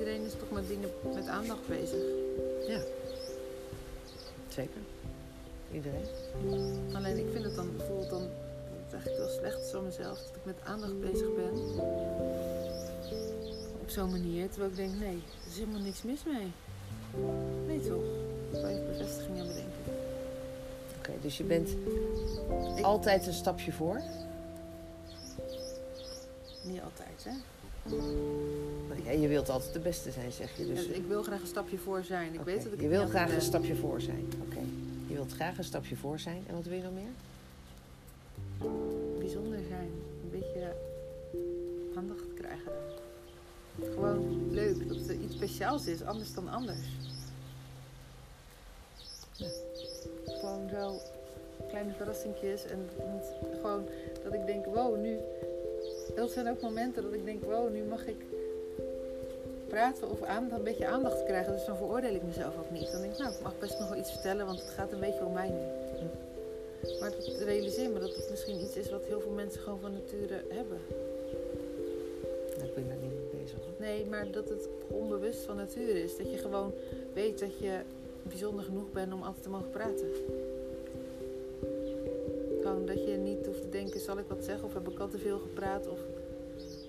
Iedereen is toch met dingen met aandacht bezig. Ja. Zeker. Iedereen. Alleen ik vind het dan bijvoorbeeld dan eigenlijk wel slecht van mezelf dat ik met aandacht bezig ben. Op zo'n manier. Terwijl ik denk, nee, er is helemaal niks mis mee. Nee toch? Even bevestiging hebben, denk ik. Oké, dus je bent Ik- altijd een stapje voor. Niet altijd, hè? Nou ja, je wilt altijd de beste zijn, zeg je. Dus Ja, ik wil graag een stapje voor zijn. Ik weet dat ik je wil graag een ben. stapje voor zijn. Oké. Je wilt graag een stapje voor zijn. En wat wil je nog meer? Bijzonder zijn. Een beetje aandacht krijgen. Gewoon leuk dat er iets speciaals is, anders dan anders. Ja. Gewoon zo kleine verrassingjes en gewoon dat ik denk, wow, nu. Dat zijn ook momenten dat ik denk, wow, nu mag ik praten of aandacht, een beetje aandacht krijgen. Dus dan veroordeel ik mezelf ook niet. Dan denk ik, nou, ik mag best nog wel iets vertellen, want het gaat een beetje om mij nu. Maar het realiseer me dat het misschien iets is wat heel veel mensen gewoon van nature hebben. Nou, ik ben daar niet mee bezig. hoor. Nee, maar dat het onbewust van nature is. Dat je gewoon weet dat je bijzonder genoeg bent om altijd te mogen praten. Gewoon dat je niet hoeft te denken, zal ik wat zeggen of heb ik al te veel gepraat? Of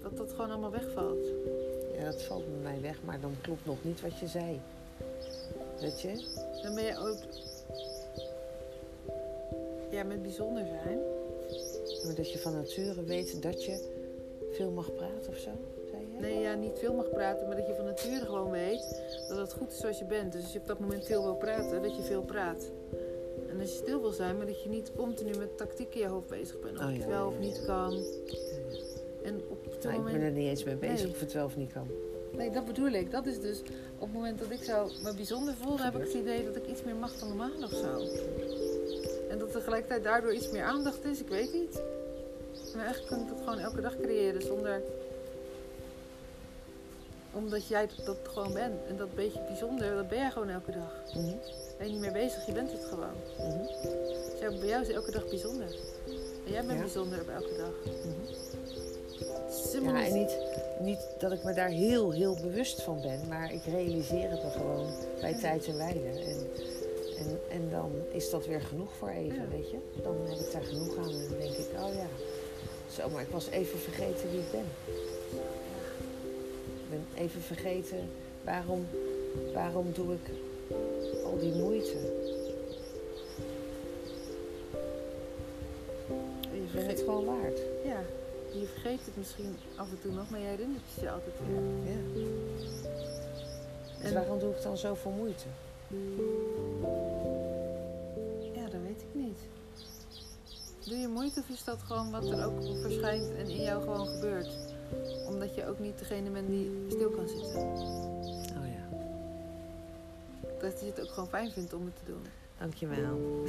dat dat gewoon allemaal wegvalt. Ja, dat valt bij mij weg, maar dan klopt nog niet wat je zei. Weet je? Dan ben je ook... Ja, met bijzonder zijn. Maar dat je van nature weet dat je veel mag praten of zo, zei je? Nee, ja, niet veel mag praten, maar dat je van nature gewoon weet dat het goed is zoals je bent. Dus als je op dat moment veel wil praten, dat je veel praat. Als je stil wil zijn, maar dat je niet continu met tactiek in je hoofd bezig bent. Of Oh, je het wel of niet kan. En op het Nou, ik moment... ben er niet eens mee bezig Nee. of het wel of niet kan. Nee, dat bedoel ik. Dat is dus op het moment dat ik zo me bijzonder voel, dan heb ik het idee dat ik iets meer mag dan normaal of zo. En dat tegelijkertijd daardoor iets meer aandacht is, ik weet niet. Maar eigenlijk kan ik dat gewoon elke dag creëren zonder. Omdat jij dat, dat gewoon bent. En dat beetje bijzonder, dat ben jij gewoon elke dag. Mhm. Ben je niet meer bezig, je bent het gewoon. Dus jij- bij jou is elke dag bijzonder. En jij bent Ja. bijzonder op elke dag. Is helemaal Ja, en niet- niet, dat ik me daar heel, heel bewust van ben, maar ik realiseer het me gewoon bij tijd en wijle. En, en, en dan is dat weer genoeg voor even, weet je? Dan heb ik daar genoeg aan en dan denk ik, oh ja, zo, maar ik was even vergeten wie ik ben. Ik ben even vergeten waarom, waarom doe ik al die moeite. je ben het vergeet, gewoon waard. ja, je vergeet het misschien af en toe nog, maar jij herinnert het je altijd weer. Ja. Dus En- waarom doe ik dan zoveel moeite? Ja, dat weet ik niet. Doe je moeite of is dat gewoon wat er ook verschijnt en in jou gewoon gebeurt? Omdat je ook niet degene bent die stil kan zitten. Ja, Dat je het ook gewoon fijn vindt om het te doen. dankjewel.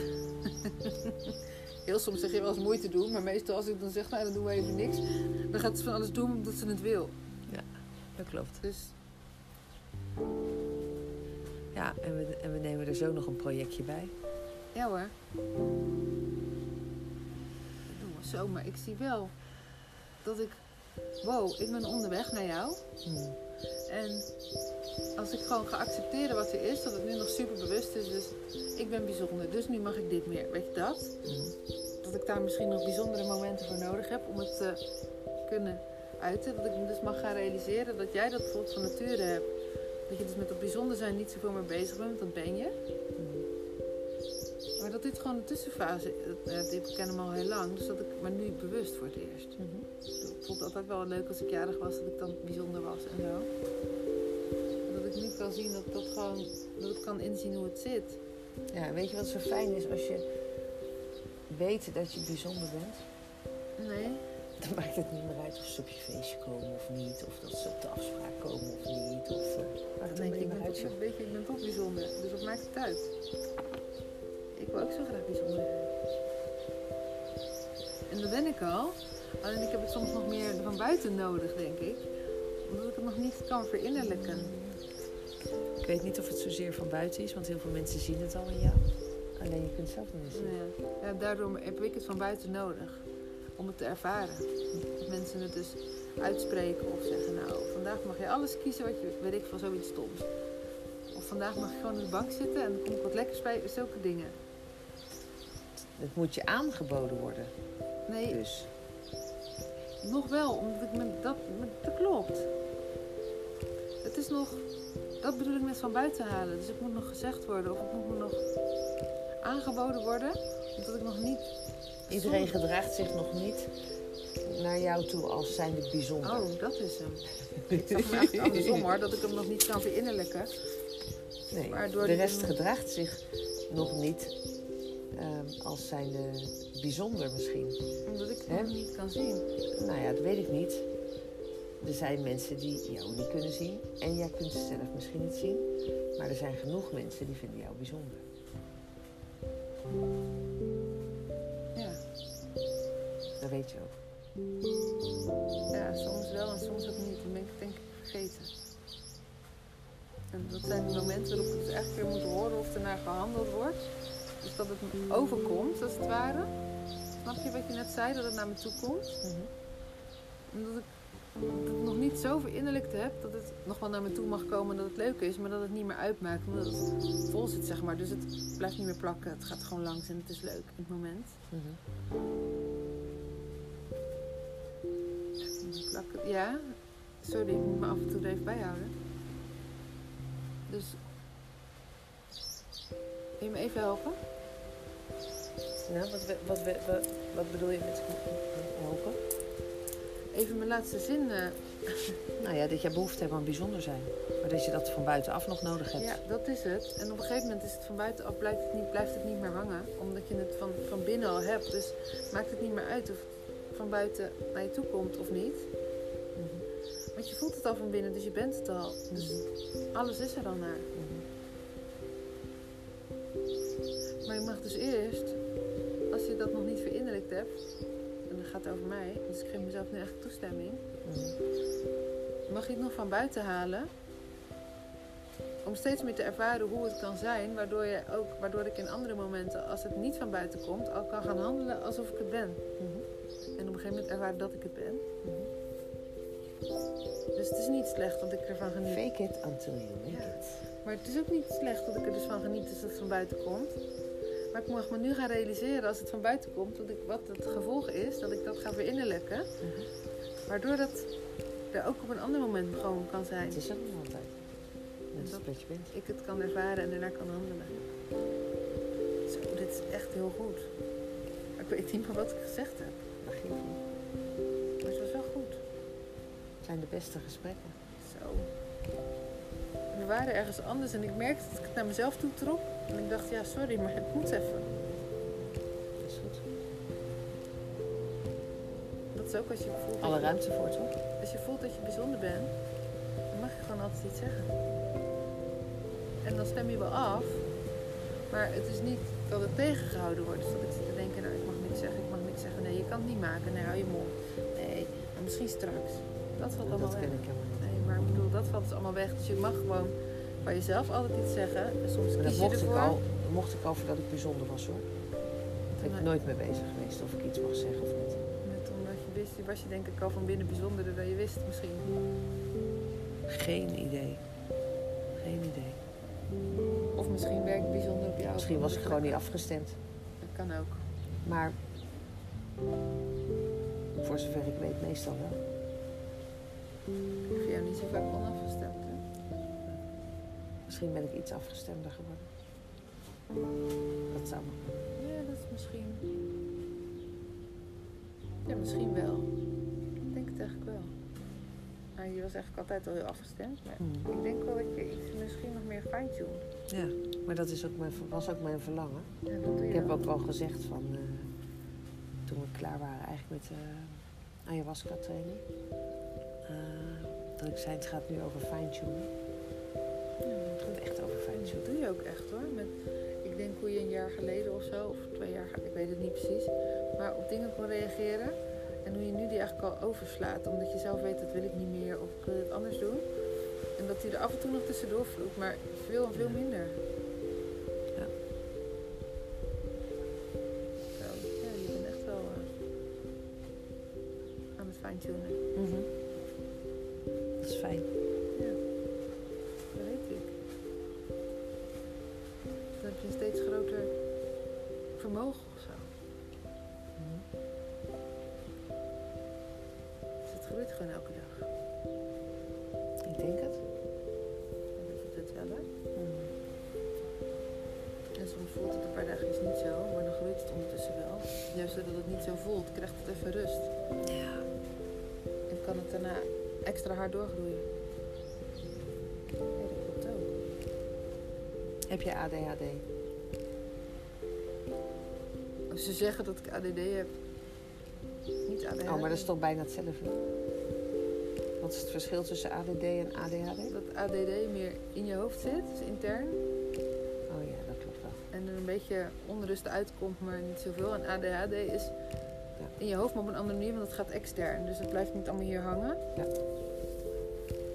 Heel soms zeg je wel eens moeite doen, maar meestal als ik dan zeg, nou dan doen we even niks. Dan gaat ze van alles doen omdat ze het wil. Dat klopt. Dus Ja, en we, en we nemen er zo nog een projectje bij. ja hoor. Dat doen we zo, maar ik zie wel dat ik... Wow, ik ben onderweg naar jou. Hmm. En als ik gewoon ga accepteren wat er is, dat het nu nog super bewust is. Dus ik ben bijzonder, dus nu mag ik dit meer. Weet je dat? Hmm. Dat ik daar misschien nog bijzondere momenten voor nodig heb om het te kunnen uiten. Dat ik me dus mag gaan realiseren dat jij dat bijvoorbeeld van nature hebt. Dat je dus met dat bijzonder zijn niet zoveel mee bezig bent, want dat ben je. Maar dat dit gewoon een tussenfase is. Ja, dit ken hem al heel lang, dus dat ik maar nu bewust voor het eerst. Ik vond het altijd wel leuk als ik jarig was, dat ik dan bijzonder was en zo. Dat ik nu kan zien dat, dat, gewoon, dat ik kan inzien hoe het zit. Ja, weet je wat zo fijn is als je weet dat je bijzonder bent? Nee, Dan maakt het niet meer uit of ze op je feestje komen of niet. Of dat ze op de afspraak komen of niet. Of, uh, maakt dan denk ik, maar ben, uit, toch, joh. weet je, ik ben toch bijzonder, dus wat maakt het uit? Ik wil ook zo graag bijzonder zijn. En dat ben ik al. Alleen ik heb het soms nog meer van buiten nodig, denk ik. Omdat ik het nog niet kan verinnerlijken. Ik weet niet of het zozeer van buiten is, want heel veel mensen zien het al in jou. Alleen je kunt het zelf niet zien. Ja. Ja, daardoor heb ik het van buiten nodig. Om het te ervaren. Dat mensen het dus uitspreken of zeggen, nou, vandaag mag je alles kiezen wat je, weet ik van zoiets stoms. Of vandaag mag je gewoon op de bank zitten en dan kom ik wat lekkers bij, zulke dingen. Het moet je aangeboden worden. Nee, Dus nog wel, omdat ik me dat, me- dat klopt. Het is nog, dat bedoel ik met van buiten halen. Dus het moet nog gezegd worden of het moet me nog aangeboden worden. Omdat ik nog niet... iedereen gedraagt zich nog niet naar jou toe als zijnde bijzonder. Oh, dat is hem. Ik zag eigenlijk andersom hoor, dat ik hem nog niet kan verinnerlijken. nee, waardoor de rest gedraagt zich nog niet ehm, als zijnde bijzonder misschien. Omdat ik het nog niet kan zien. Nou ja, dat weet ik niet. Er zijn mensen die jou niet kunnen zien. En jij kunt ze zelf misschien niet zien. Maar er zijn genoeg mensen die vinden jou bijzonder. Ja. Dat weet je ook. ja, soms wel en soms ook niet. Dan ben ik het denk ik vergeten. En dat zijn de momenten waarop ik dus echt weer moet horen of er naar gehandeld wordt. Dus dat het me overkomt, als het ware. Snap je wat je net zei, dat het naar me toe komt? En dat ik ik nog niet zo verinnerlijkt heb dat het nog wel naar me toe mag komen en dat het leuk is, maar dat het niet meer uitmaakt. Omdat het vol zit, zeg maar. Dus het blijft niet meer plakken. Het gaat gewoon langs en het is leuk in het moment. Mhm. Plakken. Ja, sorry, ik moet me af en toe er even bijhouden. Dus. Wil je me even helpen? Wat, wat, wat, wat bedoel je met helpen? Even mijn laatste zin. eh, Nou ja, dat jij behoefte hebt aan bijzonder zijn. Maar dat je dat van buitenaf nog nodig hebt. ja, dat is het. En op een gegeven moment is het van buitenaf blijft het niet, blijft het niet meer hangen. Omdat je het van, van binnen al hebt. Dus maakt het niet meer uit of het van buiten naar je toe komt of niet. Mhm. Want je voelt het al van binnen, dus je bent het al. Dus alles is er al naar. En dat gaat over mij, dus ik geef mezelf nu echt toestemming, Mhm. mag je het nog van buiten halen. Om steeds meer te ervaren hoe het kan zijn, waardoor, je ook, waardoor ik in andere momenten, als het niet van buiten komt, al kan gaan handelen alsof ik het ben. Mhm. En op een gegeven moment ervaren dat ik het ben. Mhm. Dus het is niet slecht dat ik ervan geniet. Fake it until you make Ja. it. Maar het is ook niet slecht dat ik er dus van geniet als het van buiten komt. Maar ik mag me nu gaan realiseren als het van buiten komt, dat ik, wat het gevolg is, dat ik dat ga verinnerlijken. Mhm. Waardoor dat er ook op een ander moment gewoon kan zijn. Het is er nog altijd. Dat- bent. Ik het kan ervaren en daarna kan handelen. Zo, dit is echt heel goed. Maar ik weet niet meer wat ik gezegd heb. Dat geeft niet. Maar het was wel goed. Het zijn de beste gesprekken. Waren ergens anders en ik merkte dat ik het naar mezelf toe trok. En ik dacht, ja, sorry, maar het moet even. Dat is goed. is ook als je voelt dat Alle ruimte voor, toch? Als je voelt dat je bijzonder bent, dan mag je gewoon altijd iets zeggen. En dan stem je wel af, maar het is niet dat het tegengehouden wordt. Dus dat ik zit te denken, nou ik mag niks zeggen, ik mag niks zeggen. Nee, je kan het niet maken. Nee, hou je mond. Nee, misschien straks. Dat valt allemaal Dat weg. ken ik helemaal niet. Nee, maar ik bedoel, dat valt dus allemaal weg. Dus je mag gewoon bij jezelf altijd iets zeggen. En soms Maar dat je mocht ik, al, dat mocht ik al voordat ik bijzonder was, hoor. Daar ben ik nooit mee bezig geweest of ik iets mag zeggen of niet. Met omdat je wist, was je denk ik al van binnen bijzonderder dan je wist misschien. Geen idee. Geen idee. Of misschien werkt bijzonder op jou. Misschien was ik gewoon niet afgestemd. Dat kan ook. Maar voor zover ik weet, meestal wel. Ik vind jou niet zo vaak? Misschien ben ik iets afgestemder geworden. Dat zou nog. Ja, dat is misschien. Ja, misschien wel. Ik denk het eigenlijk wel. Maar je was eigenlijk altijd al heel afgestemd. Maar Hmm. ik denk wel dat je iets misschien nog meer fine-tune. Ja, maar dat is ook mijn, was ook mijn verlangen. Ja, dat doe je Ik heb wel. ook wel gezegd van eh, toen we klaar waren eigenlijk met de ayahuasca training. eh, dat ik zei het gaat nu over fine-tunen. Het gaat echt over dat fine-tunen. doe je ook echt hoor. Met, ik denk hoe je een jaar geleden of zo, of twee jaar geleden, ik weet het niet precies. Maar op dingen kon reageren. En hoe je nu die eigenlijk al overslaat. Omdat je zelf weet, dat wil ik niet meer of ik wil het anders doen. En dat die er af en toe nog tussendoor vloeit, maar veel en veel minder. Ja. Zo, ja, het elke dag. Ik denk het. Dan denk ik dat wel, hè? En soms voelt het een paar dagen niet zo, maar dan groeit het ondertussen wel. Juist doordat het niet zo voelt, krijgt het even rust. Ja. En kan het daarna extra hard doorgroeien. Ja, dat klopt ook. Heb je ADHD? Als ze zeggen dat ik ADD heb, niet ADHD. Oh, maar dat is toch bijna hetzelfde? Wat is het verschil tussen ADD en ADHD? Dat ADD meer in je hoofd zit, dus intern. Oh ja, dat klopt wel. En er een beetje onrust uitkomt, maar niet zoveel. En ADHD is in je hoofd, maar op een andere manier, want het gaat extern. Dus het blijft niet allemaal hier hangen.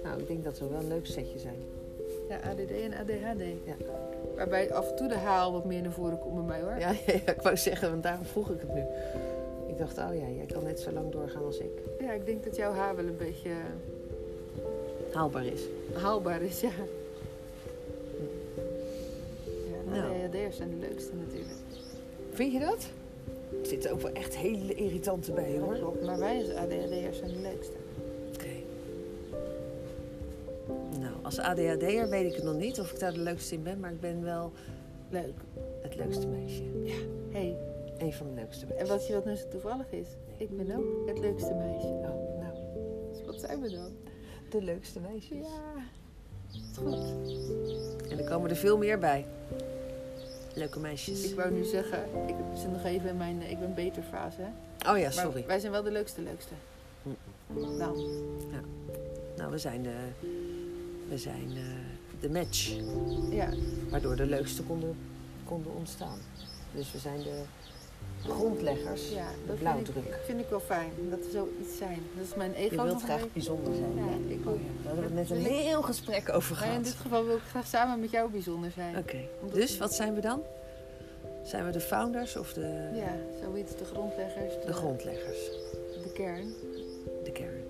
Nou, ik denk dat we wel een leuk setje zijn. Ja, ADD en ADHD. Ja. Waarbij af en toe de haal wat meer naar voren komt bij mij hoor. Ja, ja, ja, ik wou zeggen, want daarom vroeg ik het nu. Ik dacht, oh ja, jij kan net zo lang doorgaan als ik. Ja, ik denk dat jouw haar wel een beetje Haalbaar is. haalbaar is, ja. Ja, de Nou. ADHD'ers zijn de leukste natuurlijk. Vind je dat? Er zitten ook wel echt hele irritante bij, hoor. Klopt, maar wij als ADHD'ers zijn de leukste. Oké. Nou, als ADHD'er weet ik het nog niet of ik daar de leukste in ben, maar ik ben wel Leuk. het leukste meisje. Hey, Een van de leukste en meisjes. wat je wat nu zo toevallig is, ik ben ook het leukste meisje. Oh, nou, Dus wat zijn we dan? de leukste meisjes. Ja, is goed. En er komen er veel meer bij. Leuke meisjes. Ik wou nu zeggen, ik zit nog even in mijn eh, ik ben beter fase. Hè? Oh ja, Maar sorry. wij zijn wel de leukste leukste. Nou, Nou, we zijn de, we zijn eh, de match. ja. Waardoor de leukste konden, konden ontstaan. Dus we zijn de grondleggers, ja de blauwdruk. vind ik, vind ik wel fijn, dat we zoiets zijn. Dat is mijn ego Je wilt graag bijzonder zijn. Ja, ik Oh ook. ja, Daar hebben we het net een heel gesprek over Maar in gehad. dit geval wil ik graag samen met jou bijzonder zijn. Oké, dus wat zijn we dan? Zijn we de founders of de, Ja, zoiets, de grondleggers. de grondleggers? De kern. De kern.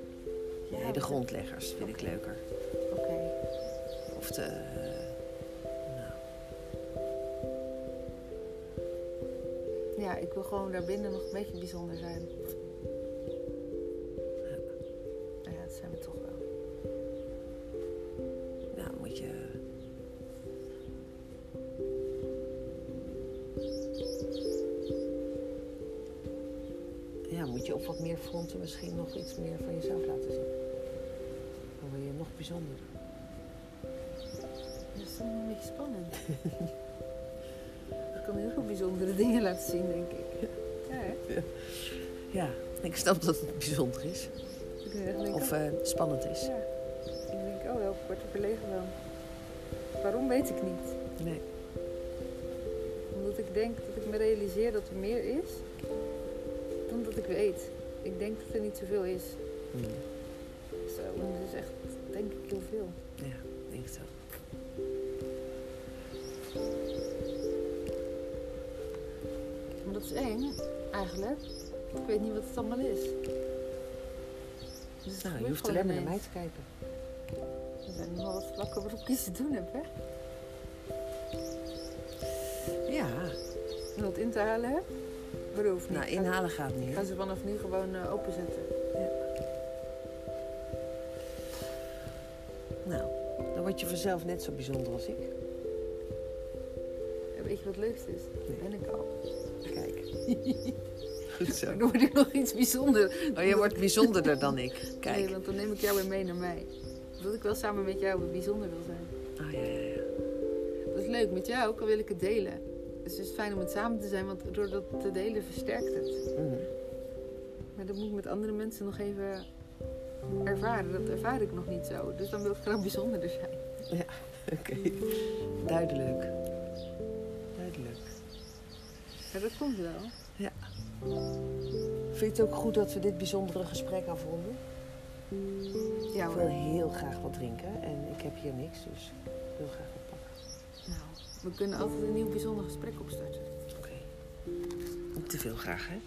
Ja, Nee, de grondleggers vind ik leuker. Oké. Of de... Ja, ik wil gewoon daarbinnen nog een beetje bijzonder zijn. Nou ja, dat zijn we toch wel. nou moet je... Ja, moet je op wat meer fronten misschien nog iets meer van jezelf laten zien. Dan word je nog bijzonderder. Dat is een beetje spannend. kan heel veel bijzondere dingen laten zien, denk ik. Ja, hè? Ja, Ik snap dat het bijzonder is. Ik Of eh, spannend is. ja. Ik denk, oh, welke wordt er verlegen dan? Waarom weet ik niet. Nee. Omdat ik denk dat ik me realiseer dat er meer is dan dat ik weet. Ik denk dat er niet zoveel is. Hmm. Zo, en dat is echt, denk ik, heel veel. Is eng, eigenlijk. Ik weet niet wat het allemaal is. Dus Nou, je hoeft alleen maar naar mij te kijken. Er zijn nogal wat vlakken waarop ik iets te doen heb, hè? Ja, En wat in te halen heb. Niet. nou inhalen gaat niet. Ik hè? ga ze vanaf nu gewoon eh, openzetten. Nou, dan word je vanzelf net zo bijzonder als ik. En weet je wat het leukste is? Dat ben ik al. Goed zo. Dan word ik nog iets bijzonder. Oh, jij wordt bijzonderder dan ik. Nee, Kijk. want dan neem ik jou weer mee naar mij. Omdat ik wel samen met jou bijzonder wil zijn. Ah, ja, ja, ja. Dat is leuk, met jou ook, al wil ik het delen. Dus het is fijn om het samen te zijn, want door dat te delen versterkt het. Mhm. Maar dat moet ik met andere mensen nog even ervaren. Dat ervaar ik nog niet zo. Dus dan wil ik graag bijzonderder zijn. Oké. Duidelijk. Duidelijk. Maar dat komt wel. Vind je het ook goed dat we dit bijzondere gesprek afronden? Ja Ik wil heel graag wat drinken en ik heb hier niks, dus ik wil graag wat pakken. Nou, we kunnen altijd een nieuw bijzonder gesprek opstarten. Oké. Niet te veel graag, hè?